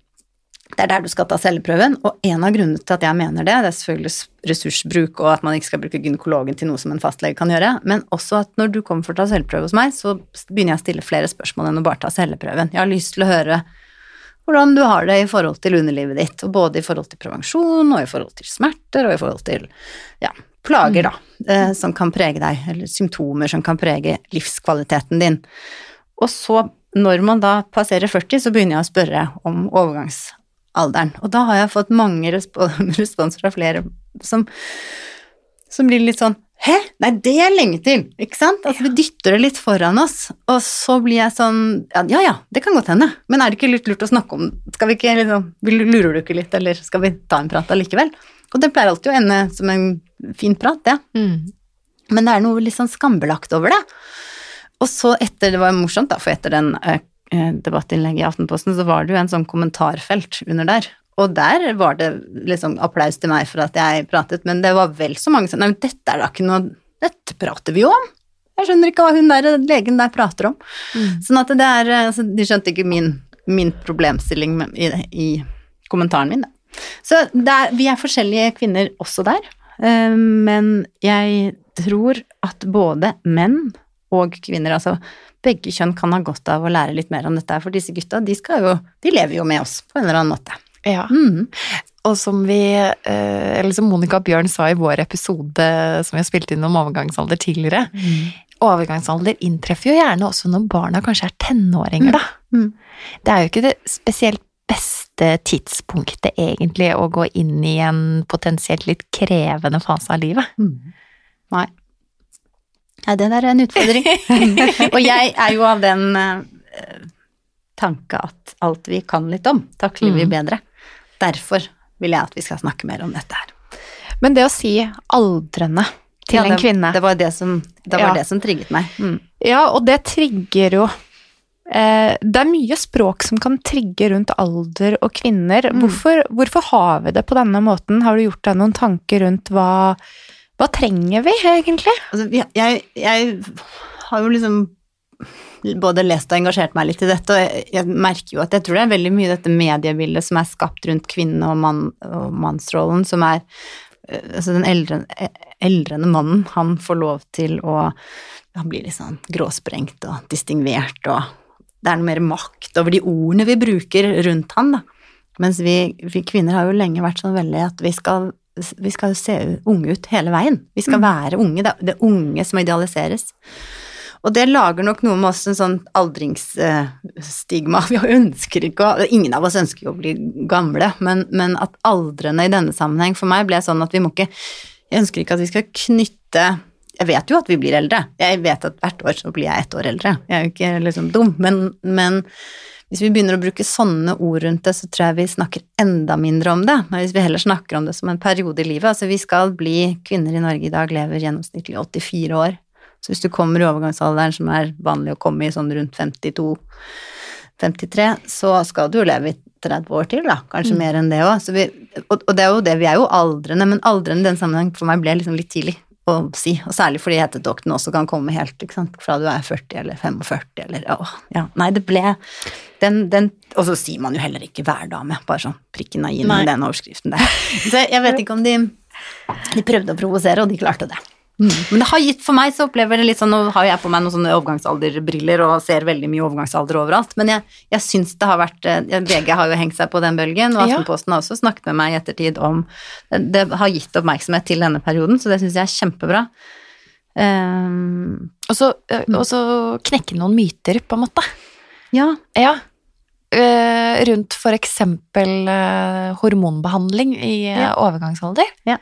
Speaker 2: det er der du skal ta celleprøven, og en av grunnene til at jeg mener det, det er selvfølgelig ressursbruk og at man ikke skal bruke gynekologen til noe som en fastlege kan gjøre, men også at når du kommer for å ta celleprøve hos meg, så begynner jeg å stille flere spørsmål enn å bare ta celleprøven. Jeg har lyst til å høre hvordan du har det i forhold til underlivet ditt, og både i forhold til prevensjon, og i forhold til smerter, og i forhold til ja, plager, da, eh, som kan prege deg, eller symptomer som kan prege livskvaliteten din. Og så, når man da passerer 40, så begynner jeg å spørre om overgangsalderen. Og da har jeg fått mange respo respons fra flere som, som blir litt sånn Hæ? Nei, det er lenge til, ikke sant? Altså, vi dytter det litt foran oss, og så blir jeg sånn Ja, ja, ja det kan godt hende, men er det ikke litt lurt å snakke om Skal vi ikke liksom Lurer du ikke litt, eller skal vi ta en prat allikevel? Og det pleier alltid å ende som en fin prat, det. Men det er noe litt sånn skambelagt over det. Og så etter, det var morsomt da, for etter den eh, eh, debattinnlegget i Aftenposten, så var det jo en sånn kommentarfelt under der. Og der var det liksom applaus til meg for at jeg pratet, men det var vel så mange som Nei, men dette er da ikke noe Dette prater vi jo om! Jeg skjønner ikke hva hun der, legen der prater om. Sånn at det er altså, De skjønte ikke min, min problemstilling i, i kommentaren min, da. Så er, vi er forskjellige kvinner også der, eh, men jeg tror at både menn og kvinner, altså begge kjønn kan ha godt av å lære litt mer om dette, for disse gutta, de jo, de lever jo med oss på en eller annen måte.
Speaker 3: Ja.
Speaker 2: Mm.
Speaker 3: Og som vi, eh, eller som Monica Bjørn sa i vår episode som vi har spilt inn om overgangsalder tidligere, overgangsalder inntreffer jo gjerne også når barna kanskje er tenåringer, da.
Speaker 2: Mm.
Speaker 3: Det er jo ikke det spesielt beste tidspunktet egentlig å gå inn i en potensielt litt krevende fase av livet.
Speaker 2: Mm. Nei. Nei, det der er en utfordring. og jeg er jo av den uh, tanke at alt vi kan litt om, takler vi
Speaker 3: Mm.
Speaker 2: bedre. Derfor vil jeg at vi skal snakke mer om dette her.
Speaker 1: Men det å si aldrende til
Speaker 2: Ja,
Speaker 1: en kvinne
Speaker 2: Det var det som, det, var
Speaker 1: Ja.
Speaker 2: det som trigget meg. Mm.
Speaker 1: Ja, og det trigger jo eh, Det er mye språk som kan trigge rundt alder og kvinner.
Speaker 2: Mm.
Speaker 1: Hvorfor, hvorfor har vi det på denne måten? Har du gjort deg noen tanker rundt hva Hva trenger vi, egentlig?
Speaker 2: Altså, jeg, jeg har jo liksom både lest og engasjert meg litt i dette, og jeg, jeg merker jo at jeg tror det er veldig mye dette mediebildet som er skapt rundt kvinnen og, mann, og mannsrollen, som er eh, Altså den eldre, eldrende mannen, han får lov til å Han blir litt sånn gråsprengt og distingvert, og det er noe mer makt over de ordene vi bruker rundt han, da. Mens vi, vi kvinner har jo lenge vært sånn veldig at vi skal vi skal se unge ut hele veien. Vi skal være unge. Det er det unge som idealiseres. Og det lager nok noe med oss en sånn aldringsstigma. Vi ønsker ikke å Ingen av oss ønsker jo å bli gamle, men, men at aldrende i denne sammenheng for meg ble sånn at vi må ikke Jeg ønsker ikke at vi skal knytte Jeg vet jo at vi blir eldre. Jeg vet at hvert år så blir jeg ett år eldre. Jeg er jo ikke liksom dum, men, men hvis vi begynner å bruke sånne ord rundt det, så tror jeg vi snakker enda mindre om det. Men hvis vi heller snakker om det som en periode i livet Altså, vi skal bli Kvinner i Norge i dag lever gjennomsnittlig 84 år. Så hvis du kommer i overgangsalderen, som er vanlig å komme i sånn rundt 52-53, så skal du jo leve i 30 år til, da. Kanskje mer enn det òg. Og, og det er jo det, vi er jo aldrende, men aldrende i den sammenheng for meg ble liksom litt tidlig å si. Og særlig fordi hetedokten også kan komme helt, ikke sant, fra du er 40 eller 45 eller åh, ja. Nei, det ble den, den Og så sier man jo heller ikke hverdame, bare sånn prikken
Speaker 3: av
Speaker 2: i den overskriften der. Så jeg vet ikke om de de prøvde å provosere, og de klarte det. Men det har gitt for meg så opplever det litt sånn Nå har jeg på meg noen sånne overgangsalderbriller og ser veldig mye overgangsalder overalt, men jeg, jeg syns det har vært eh, VG har jo hengt seg på den bølgen, og. Aftenposten har også snakket med meg i ettertid om Det har gitt oppmerksomhet til denne perioden, så det syns jeg er kjempebra. Um,
Speaker 3: Og så, eh, knekke noen myter, på en måte.
Speaker 2: ja.
Speaker 3: Ja. Eh, rundt for eksempel eh, hormonbehandling i eh,
Speaker 2: Ja.
Speaker 3: overgangsalder.
Speaker 2: Ja.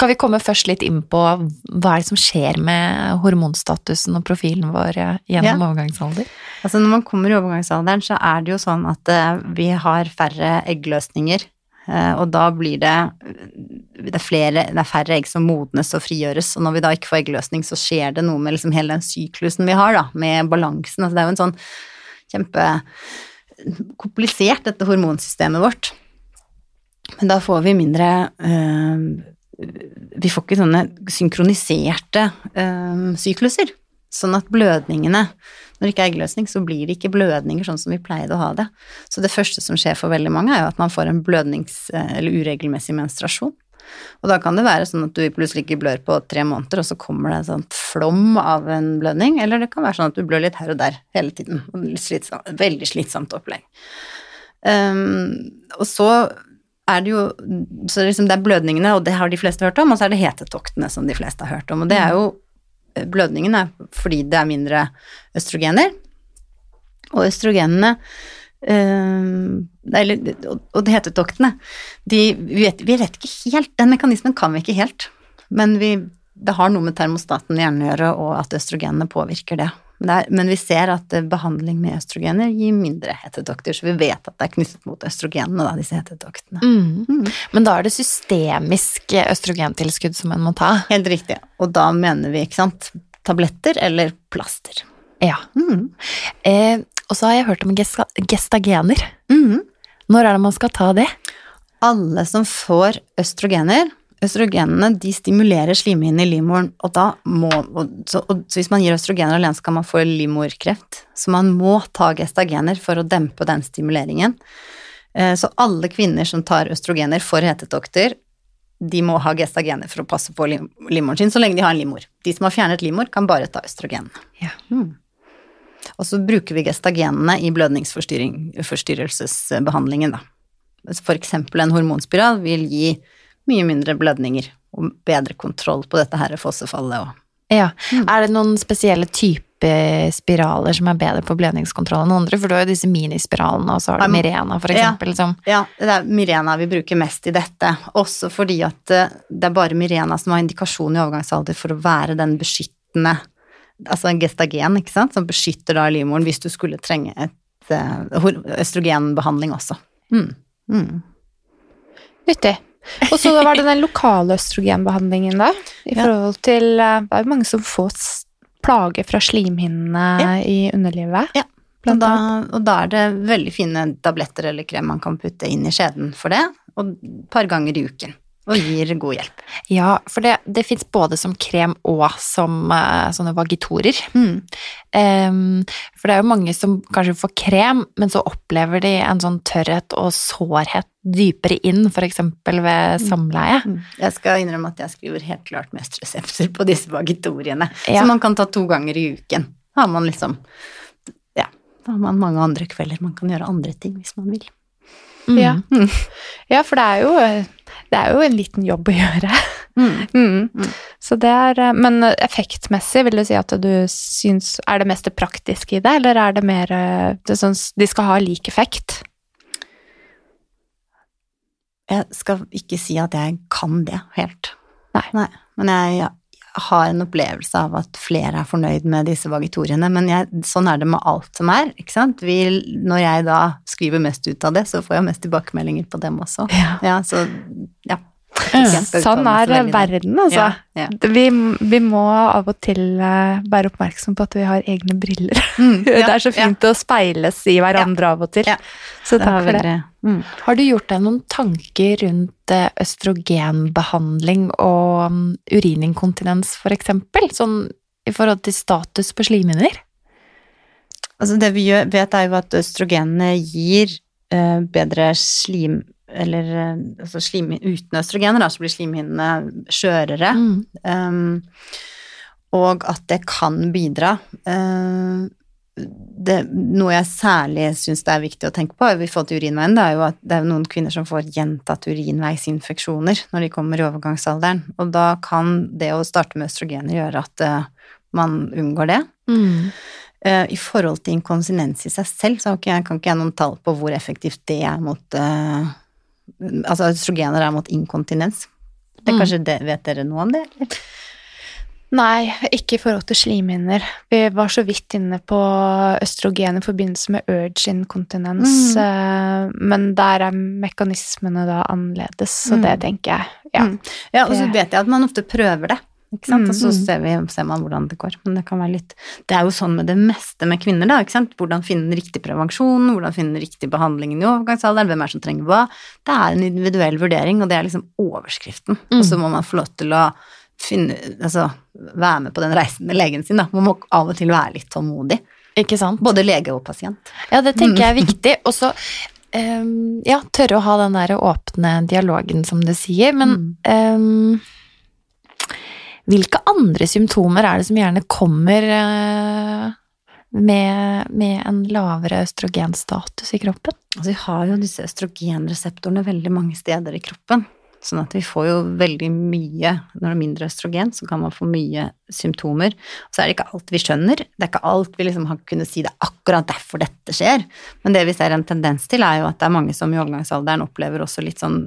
Speaker 3: Kan vi komme først litt inn på hva er det som skjer med hormonstatusen og profilen vår eh, gjennom
Speaker 2: Ja.
Speaker 3: overgangsalder?
Speaker 2: Altså når man kommer i overgangsalderen, så er det jo sånn at eh, vi har færre eggløsninger. eh, Og da blir det, det, er flere, det er færre egg som modnes og frigjøres. Og når vi da ikke får eggløsning, så skjer det noe med liksom hele den syklusen vi har, da, med balansen. Altså det er jo en sånn kjempekomplisert, dette hormonsystemet vårt. Men da får vi mindre eh, Vi får ikke sånne synkroniserte um, sykluser. Sånn at blødningene Når det ikke er eggløsning, så blir det ikke blødninger sånn som vi pleide å ha det. Så det første som skjer for veldig mange, er jo at man får en blødnings- eller uregelmessig menstruasjon. Og da kan det være sånn at du plutselig ikke blør på tre måneder, og så kommer det en sånn flom av en blødning, eller det kan være sånn at du blør litt her og der hele tiden. slitsomt, Veldig slitsomt opplegg. Um, og så er det jo Så liksom det er blødningene, og det har de fleste hørt om, og så er det hetetoktene som de fleste har hørt om. Og det er jo Blødningen er fordi det er mindre østrogener, og østrogenene øh, eller, og hetetoktene de, vi, vet, vi vet ikke helt, den mekanismen kan vi ikke helt. Men vi, det har noe med termostaten i hjernen å gjøre, og at østrogenene påvirker det. Men, er, men vi ser at eh, behandling med østrogener gir mindre hetetokter, så vi vet at det er knyttet mot østrogenene, da, disse hetetoktene.
Speaker 3: Mm. Men da er det systemisk østrogentilskudd som en må ta.
Speaker 2: Helt riktig. Og da mener vi, ikke sant, tabletter eller plaster.
Speaker 3: Ja.
Speaker 2: Mm.
Speaker 3: Eh, og så har jeg hørt om gesta gestagener.
Speaker 2: Mm.
Speaker 3: Når er det man skal ta det?
Speaker 2: alle som får østrogener Østrogenene de stimulerer slimhinnen i livmoren, og da må og, så, og, så hvis man gir østrogener alene, så kan man få livmorkreft. Så man må ta gestagener for å dempe den stimuleringen. Eh, Så alle kvinner som tar østrogener for hetetokter, de må ha gestagener for å passe på livmoren sin, så lenge de har en livmor. De som har fjernet livmor, kan bare ta østrogenene.
Speaker 3: Ja.
Speaker 2: Mm. Og så bruker vi gestagenene i blødningsforstyrrelsesbehandlingen, da. For eksempel en hormonspiral vil gi mye mindre blødninger og bedre kontroll på dette her fossefallet og
Speaker 3: Ja. Er det noen spesielle typer spiraler som er bedre på blødningskontroll enn andre? For du har jo disse minispiralene, og så har du Mirena, for
Speaker 2: Ja.
Speaker 3: eksempel. Som,
Speaker 2: Ja, det er Mirena vi bruker mest i dette, også fordi at eh, det er bare Mirena som har indikasjon i overgangsalder for å være den beskyttende Altså en gestagen, ikke sant, som beskytter da livmoren hvis du skulle trenge et eh, østrogenbehandling også. Mm. Mm.
Speaker 1: Nyttig. Og så var det den lokale østrogenbehandlingen, da. I
Speaker 2: Ja.
Speaker 1: forhold til eh, Det er jo mange som får plager fra slimhinnene
Speaker 2: Ja.
Speaker 1: i underlivet.
Speaker 2: Ja. Og da, og da er det veldig fine tabletter eller krem man kan putte inn i skjeden for det, og et par ganger i uken. Og gir god hjelp.
Speaker 3: ja, for det, det fins både som krem og som uh, sånne vagitorer.
Speaker 2: Mm.
Speaker 3: Um, for det er jo mange som kanskje får krem, men så opplever de en sånn tørrhet og sårhet dypere inn, for eksempel ved samleie.
Speaker 2: Mm. Jeg skal innrømme at jeg skriver helt klart mest resepter på disse vagitoriene,
Speaker 3: Ja.
Speaker 2: som man kan ta to ganger i uken. Da har man liksom Ja, da har man mange andre kvelder man kan gjøre andre ting hvis man vil.
Speaker 3: Mm.
Speaker 1: Ja. Ja, for det er jo, det er jo en liten jobb å gjøre.
Speaker 2: Mm.
Speaker 1: Mm.
Speaker 2: Mm.
Speaker 1: Så det er, eh, men effektmessig, vil du si at du syns Er det mest det praktiske i det, eller er det mer eh, det sånn, De skal ha lik effekt?
Speaker 2: Jeg skal ikke si at jeg kan det helt.
Speaker 1: Nei.
Speaker 2: Men jeg har en opplevelse av at flere er fornøyd med disse vagitoriene. Men jeg, sånn er det med alt som er. ikke sant? Vi, når jeg da skriver mest ut av det, så får jeg mest tilbakemeldinger på dem også.
Speaker 1: Ja.
Speaker 2: Ja, så ja. Skal
Speaker 1: Sånn er verden, altså.
Speaker 2: Ja, ja.
Speaker 1: Vi, vi må av og til eh, være oppmerksom på at vi har egne briller.
Speaker 2: Mm,
Speaker 1: det er så fint å speiles i hverandre av og til.
Speaker 2: Ja.
Speaker 1: Så takk
Speaker 2: det
Speaker 1: for det.
Speaker 2: Mm.
Speaker 3: Har du gjort deg noen tanker rundt eh, østrogenbehandling og mm, urininkontinens, for eksempel? Sånn i forhold til status på slimhinner?
Speaker 2: Altså det vi vet er jo at østrogenene gir eh, bedre slim... Eller eh, altså slim, uten østrogener, da, så blir slimhinnene skjørere.
Speaker 3: Mm.
Speaker 2: Um, og at det kan bidra. Uh, det, noe jeg særlig syns det er viktig å tenke på i forhold til urinveien, det er jo at det er noen kvinner som får gjentatt urinveisinfeksjoner når de kommer i overgangsalderen. Og da kan det å starte med østrogener gjøre at uh, man unngår det.
Speaker 3: Mm.
Speaker 2: I forhold til inkonsinens i seg selv, så kan ikke jeg noen tall på hvor effektivt det er mot eh, Altså østrogener er mot inkontinens. Det
Speaker 3: Mm.
Speaker 2: kanskje det, Vet dere noe om det? Eller?
Speaker 1: Nei, ikke i forhold til slimhinner. Vi var så vidt inne på østrogen i forbindelse med urge inkontinens,
Speaker 2: Mm.
Speaker 1: eh, men der er mekanismene da annerledes, så
Speaker 2: Mm.
Speaker 1: det tenker jeg. Ja.
Speaker 2: Mm. Ja, og så vet jeg at man ofte prøver det. Ikke sant? Og så
Speaker 1: Mm.
Speaker 2: ser, vi, ser man hvordan det går. Men det kan være litt Det er jo sånn med det meste med kvinner, da. Ikke sant? Hvordan finne den riktige prevensjonen, hvordan finne den riktige behandlingen i overgangsalderen, hvem er det som trenger hva. Det er en individuell vurdering, og det er liksom overskriften.
Speaker 3: Mm.
Speaker 2: Og så må man få lov til å finne Altså være med på den reisen med legen sin, da. Man må av og til være litt tålmodig.
Speaker 3: Ikke sant?
Speaker 2: Både lege og pasient.
Speaker 3: Ja, det tenker jeg er viktig. Og så um, ja, tørre å ha den der åpne dialogen, som du sier. Men ehm, hvilke andre symptomer er det som gjerne kommer eh, med, med en lavere østrogenstatus i kroppen?
Speaker 2: Altså, vi har jo disse østrogenreseptorene veldig mange steder i kroppen. Sånn at vi får jo veldig mye Når det er mindre østrogen, så kan man få mye symptomer. Så er det ikke alt vi skjønner. Det er ikke alt vi liksom har kunnet si det er akkurat derfor dette skjer. Men det vi ser en tendens til, er jo at det er mange som i overgangsalderen opplever også litt sånn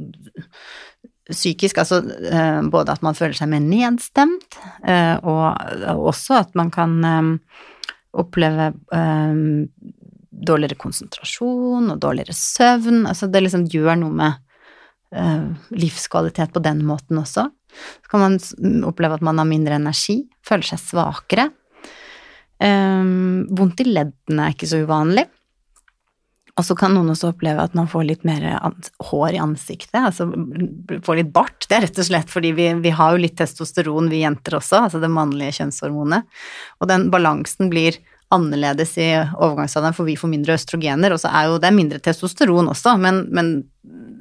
Speaker 2: psykisk, altså eh, både at man føler seg mer nedstemt, eh, og også at man kan eh, oppleve dårligere konsentrasjon og dårligere søvn. Altså det liksom gjør noe med livskvalitet på den måten også. Så kan man oppleve at man har mindre energi, føler seg svakere. Vondt i leddene er ikke så uvanlig. Og så kan noen også oppleve at man får litt mer hår i ansiktet, altså får litt bart. Det er rett og slett fordi vi, vi har jo litt testosteron, vi jenter også, altså det mannlige kjønnshormonet. Og den balansen blir annerledes i overgangsalderen, for vi får mindre østrogener, og så er jo det er mindre testosteron også, men, men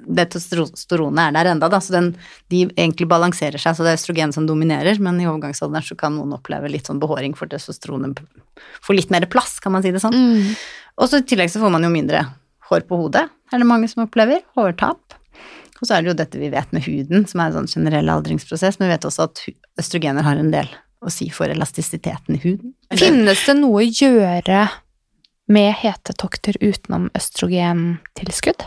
Speaker 2: det testosteronet er der enda, da, så den, de egentlig balanserer seg, så det er østrogen som dominerer, men i overgangsalderen så kan noen oppleve litt sånn behåring for testosteronet får litt mer plass, kan man si det sånn. Og så i tillegg så får man jo mindre hår på hodet, er det mange som opplever. Hårtap. Og så er det jo dette vi vet med huden, som er en sånn generell aldringsprosess, men vi vet også at østrogener har en del å si for elastisiteten i huden.
Speaker 1: Finnes det noe å gjøre med hetetokter utenom østrogentilskudd?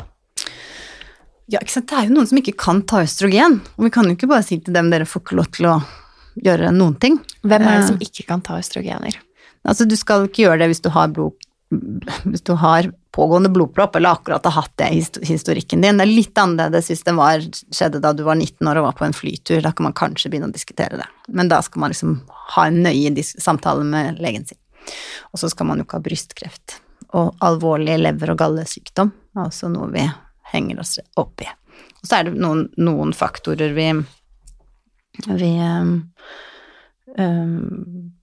Speaker 2: Ja, ikke sant. Det er jo noen som ikke kan ta østrogen, og vi kan jo ikke bare si til dem dere får ikke lov til å gjøre noen ting.
Speaker 3: Hvem er det
Speaker 2: Eh.
Speaker 3: som ikke kan ta østrogener?
Speaker 2: Altså, du skal ikke gjøre det hvis du har blod hvis du har pågående blodpropp, eller akkurat har hatt det i historikken din. Det er litt annerledes hvis det var, skjedde da du var 19 år og var på en flytur. Da kan man kanskje begynne å diskutere det. Men da skal man liksom ha en nøye samtale med legen sin. Og så skal man jo ikke ha brystkreft. Og alvorlig lever- og gallesykdom er også noe vi henger oss opp i. Og så er det noen, noen faktorer vi, vi um, um,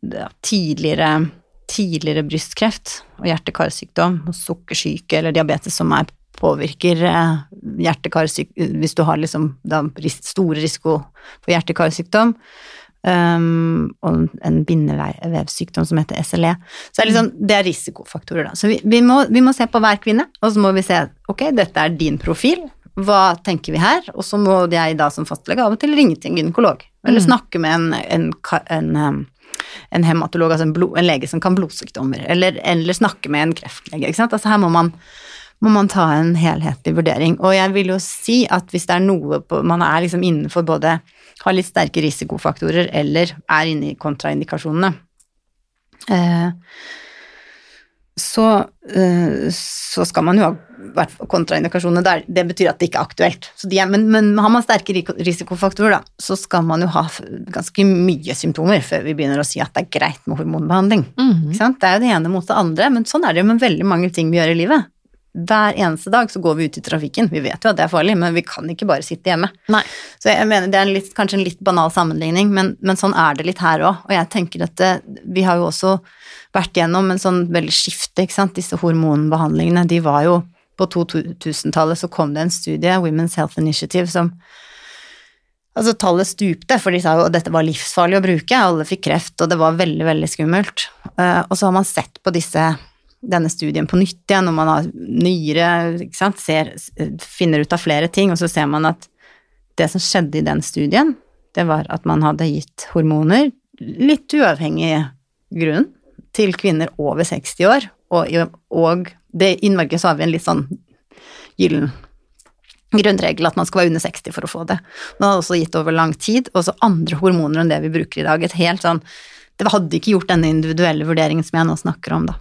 Speaker 2: ja, tidligere, tidligere brystkreft og hjerte-karsykdom og sukkersyke eller diabetes som er, påvirker eh, hjerte-karsykdom Hvis du har liksom da, store risiko for hjerte-karsykdom um, og en bindevevsykdom som heter SLE. Så det er, liksom, det er risikofaktorer, da. Så vi, vi, må, vi må se på hver kvinne, og så må vi se ok, dette er din profil. Hva tenker vi her? Og så må jeg da som fastlege av og til ringe til en gynekolog. Eller snakke med en, en, en, en, um, en hematolog, altså en, blod, en lege som kan blodsykdommer. Eller, eller snakke med en kreftlege. Altså her må man, må man ta en helhetlig vurdering. Og jeg vil jo si at hvis det er noe på, man er liksom innenfor både har litt sterke risikofaktorer eller er inne i kontraindikasjonene, eh, så, eh, så skal man jo ha kontraindikasjoner der. Det betyr at det ikke er aktuelt. Så de er, men, men har man sterke risikofaktorer, da, så skal man jo ha ganske mye symptomer før vi begynner å si at det er greit med hormonbehandling. Ikke sant? Det er jo det ene mot det andre, men sånn er det jo med veldig mange ting vi gjør i livet. Hver eneste dag så går vi ut i trafikken. Vi vet jo at det er farlig, men vi kan ikke bare sitte hjemme.
Speaker 3: Nei.
Speaker 2: Så jeg mener det er en litt, kanskje en litt banal sammenligning, men, men sånn er det litt her òg. Og jeg tenker at det, vi har jo også vært gjennom en sånn veldig skifte, ikke sant. Disse hormonbehandlingene, de var jo På 2000-tallet så kom det en studie, Women's Health Initiative, som Altså, tallet stupte, for de sa jo at dette var livsfarlig å bruke, alle fikk kreft, og det var veldig, veldig skummelt. Eh, og så har man sett på disse, denne studien på nytt igjen, når man har nyere, ikke sant, ser, finner ut av flere ting, og så ser man at det som skjedde i den studien, det var at man hadde gitt hormoner, litt uavhengig grunn, til kvinner over 60 år, og, og det, i Norge så har vi en litt sånn gyllen grunnregel at man skal være under 60 for å få det. Man har også gitt over lang tid, og så andre hormoner enn det vi bruker i dag. Et helt sånn Det hadde ikke gjort denne individuelle vurderingen som jeg nå snakker om, da.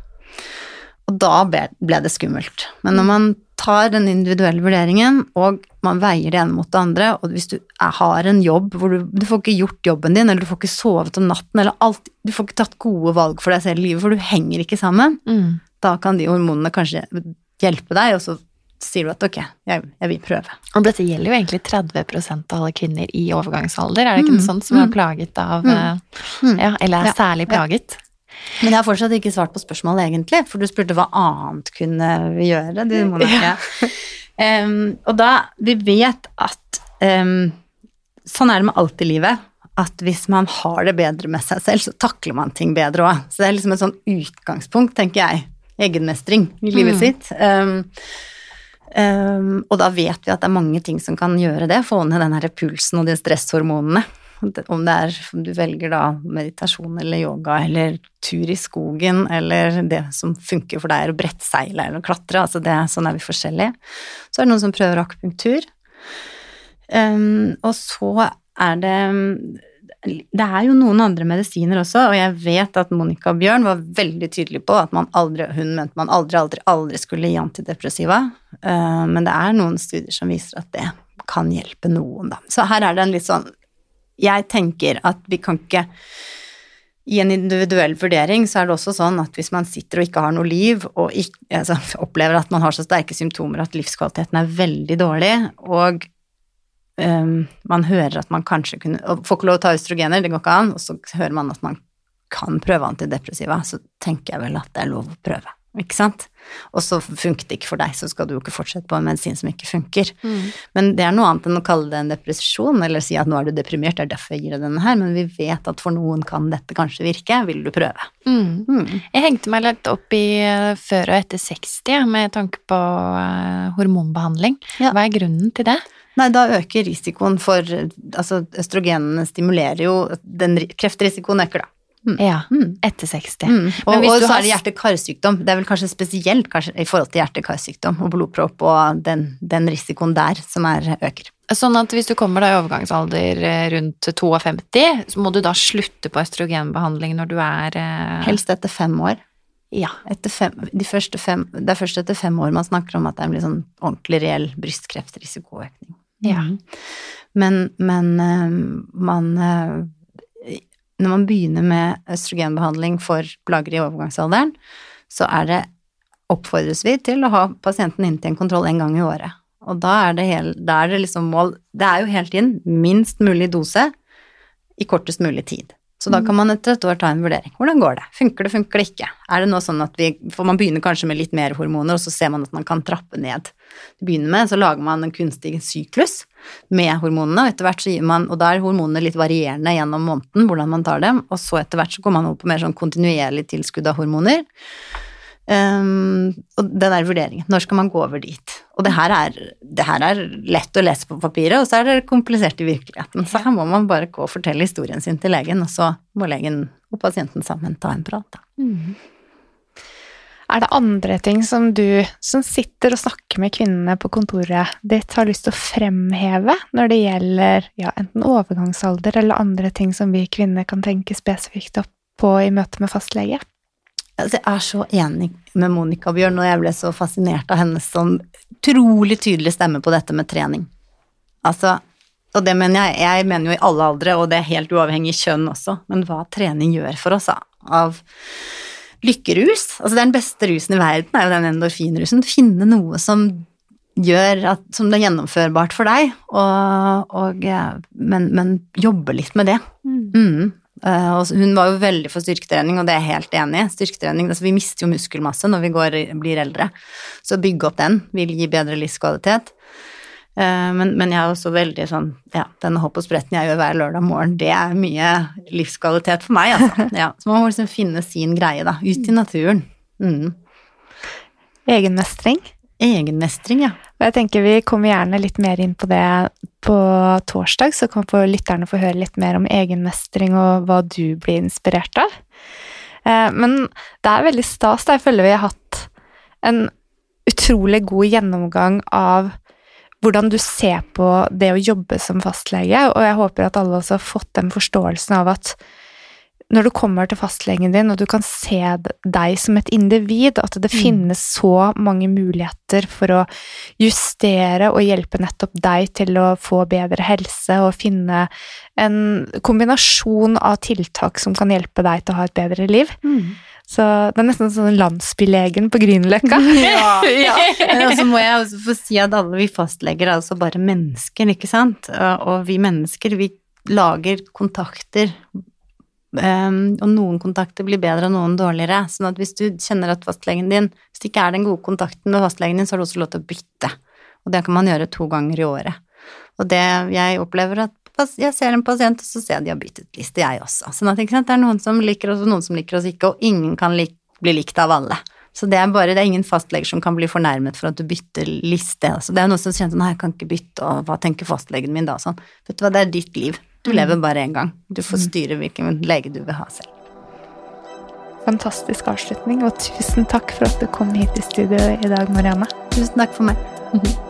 Speaker 2: Og da ble, det skummelt. Men når man tar den individuelle vurderingen, og man veier det ene mot det andre, og hvis du er, har en jobb hvor du, du får ikke gjort jobben din, eller du får ikke sovet om natten, eller alt Du får ikke tatt gode valg for deg selv i livet, for du henger ikke sammen,
Speaker 3: Mm.
Speaker 2: da kan de hormonene kanskje hjelpe deg, og så sier du at ok, jeg, jeg vil prøve.
Speaker 3: Og dette gjelder jo egentlig 30% av alle kvinner i overgangsalder, er det ikke
Speaker 2: Mm,
Speaker 3: noe sånt som er
Speaker 2: mm.
Speaker 3: plaget av
Speaker 2: Mm.
Speaker 3: eh,
Speaker 2: Mm.
Speaker 3: Ja, eller er særlig
Speaker 2: ja.
Speaker 3: plaget?
Speaker 2: Men jeg har fortsatt ikke svart på spørsmålet, egentlig, for du spurte hva annet kunne vi gjøre. Du, Monica. Em, og da Vi vet at um, Sånn er det med alt i livet. At hvis man har det bedre med seg selv, så takler man ting bedre òg. Så det er liksom et sånn utgangspunkt, tenker jeg. Egenmestring i livet
Speaker 3: Mm.
Speaker 2: sitt. Um, og da vet vi at det er mange ting som kan gjøre det. Få ned den her pulsen og de stresshormonene. Om det er om du velger da meditasjon eller yoga eller tur i skogen eller det som funker for deg er å brettseile eller klatre, altså det, sånn er vi forskjellige. Så er det noen som prøver akupunktur. Um, og så er det Det er jo noen andre medisiner også, og jeg vet at Monica Bjørn var veldig tydelig på at man aldri, hun mente man aldri, aldri, aldri skulle gi antidepressiva. Uh, men det er noen studier som viser at det kan hjelpe noen, da. Så her er det en litt sånn Jeg tenker at vi kan ikke i en individuell vurdering så er det også sånn at hvis man sitter og ikke har noe liv, og ikke, altså, opplever at man har så sterke symptomer at livskvaliteten er veldig dårlig, og um, man hører at man kanskje kunne og Får ikke lov å ta østrogener, det går ikke an, og så hører man at man kan prøve antidepressiva, så tenker jeg vel at det er lov å prøve. Ikke sant? Og så funket det ikke for deg, så skal du jo ikke fortsette på en medisin som ikke funker.
Speaker 3: Mm.
Speaker 2: Men det er noe annet enn å kalle det en depresjon, eller si at nå er du deprimert, det er derfor jeg gir deg denne her, men vi vet at for noen kan dette kanskje virke, vil du prøve?
Speaker 3: Mm.
Speaker 2: Mm.
Speaker 3: Jeg hengte meg litt opp i eh, før og etter 60 med tanke på eh, hormonbehandling.
Speaker 2: Ja.
Speaker 3: Hva er grunnen til det?
Speaker 2: Nei, da øker risikoen for Altså, østrogenene stimulerer jo den, Kreftrisikoen øker, da.
Speaker 3: Ja,
Speaker 2: Mm.
Speaker 3: etter 60.
Speaker 2: Mm. Og, og
Speaker 3: du
Speaker 2: så
Speaker 3: har
Speaker 2: er det hjerte-karsykdom. Det er vel kanskje spesielt kanskje, i forhold til hjerte-karsykdom og blodpropp og den, den risikoen der som er øker.
Speaker 3: Sånn at hvis du kommer da i overgangsalder eh, rundt 52, så må du da slutte på østrogenbehandling når du er eh,
Speaker 2: Helst etter fem år.
Speaker 3: Ja.
Speaker 2: Fem, de fem, det er først etter fem år man snakker om at det er en sånn ordentlig reell brystkreftrisikoøkning.
Speaker 3: Ja.
Speaker 2: Mhm. Men, men eh, man eh, Når man begynner med østrogenbehandling for plager i overgangsalderen, så er det oppfordres vi til å ha pasienten inn til en kontroll en gang i året. Og da er det, hel, da er det liksom mål Det er jo helt inn minst mulig dose i kortest mulig tid. Så da kan man etter et år ta en vurdering. Hvordan går det? Funker det, funker det ikke? Er det nå sånn at vi For man begynner kanskje med litt mer hormoner, og så ser man at man kan trappe ned. Til å med så lager man en kunstig syklus med hormonene, og etter hvert så gir man Og da er hormonene litt varierende gjennom måneden hvordan man tar dem, og så etter hvert så går man over på mer sånn kontinuerlig tilskudd av hormoner. Um, og den der vurderingen. Når skal man gå over dit? Og det her, er, det her er lett å lese på papiret, og så er det komplisert i virkeligheten. Så her må man bare gå og fortelle historien sin til legen, og så må legen og pasienten sammen ta en prat. Da.
Speaker 1: Er det andre ting som du som sitter og snakker med kvinnene på kontoret ditt, har lyst til å fremheve når det gjelder ja, enten overgangsalder eller andre ting som vi kvinner kan tenke spesifikt opp på i møte med fastlege?
Speaker 2: Altså, jeg er så enig med Monica Bjørn, og jeg ble så fascinert av hennes sånn utrolig tydelig stemme på dette med trening. Altså, og det mener jeg, jeg mener jo i alle aldre, og det er helt uavhengig kjønn også, men hva trening gjør for oss av lykkerus. Altså den beste rusen i verden er jo den endorfinrusen. Finne noe som gjør at, som det er gjennomførbart for deg, og, og, men, men jobbe litt med det. Mm. Eh, og hun var jo veldig for styrketrening, og det er jeg helt enig i. Styrketrening, altså Vi mister jo muskelmasse når vi går, blir eldre, så bygge opp den vil gi bedre livskvalitet. Eh, men, men jeg er også veldig sånn Ja, denne hopp og spretten jeg gjør hver lørdag morgen, det er mye livskvalitet for meg, altså. Ja, så man må liksom finne sin greie, da. Ut i naturen. Mm.
Speaker 1: Egenmestring?
Speaker 2: Egenmestring, ja.
Speaker 1: Og jeg tenker vi kommer gjerne litt mer inn på det på torsdag, så kan lytterne få høre litt mer om egenmestring og hva du blir inspirert av. Eh, Men det er veldig stas. da. Jeg føler vi har hatt en utrolig god gjennomgang av hvordan du ser på det å jobbe som fastlege, og jeg håper at alle også har fått den forståelsen av at når du kommer til fastlegen din, og du kan se deg som et individ, at det finnes så mange muligheter for å justere og hjelpe nettopp deg til å få bedre helse og finne en kombinasjon av tiltak som kan hjelpe deg til å ha et bedre liv. Så det er nesten sånn landsbylegen på Grünerløkka.
Speaker 2: Ja. ja. Og så må jeg også få si at alle vi fastleger er altså bare mennesker, ikke sant? Og vi mennesker, vi lager kontakter, um, og noen kontakter blir bedre og noen dårligere. Sånn at hvis du kjenner at fastlegen din, hvis det ikke er den gode kontakten med fastlegen din, så har du også lov til å bytte. Og det kan man gjøre to ganger i året. Og det jeg opplever at jeg ser en pasient, og så ser jeg de har byttet liste, jeg også. Sånn at sant, det er noen som liker oss, og noen som liker oss ikke, og ingen kan lik, bli likt av alle. Så det er bare, det er ingen fastleger som kan bli fornærmet for at du bytter liste. Altså, det er noen som kjenner sånn, nei, jeg kan ikke bytte, og hva tenker fastlegen min da? Sånn. Vet du hva, det er ditt liv. Du lever bare én gang. Du får styre hvilken lege du vil ha selv.
Speaker 1: Fantastisk avslutning, og tusen takk for at du kom hit i studio i dag, Marianne.
Speaker 2: Tusen takk for meg.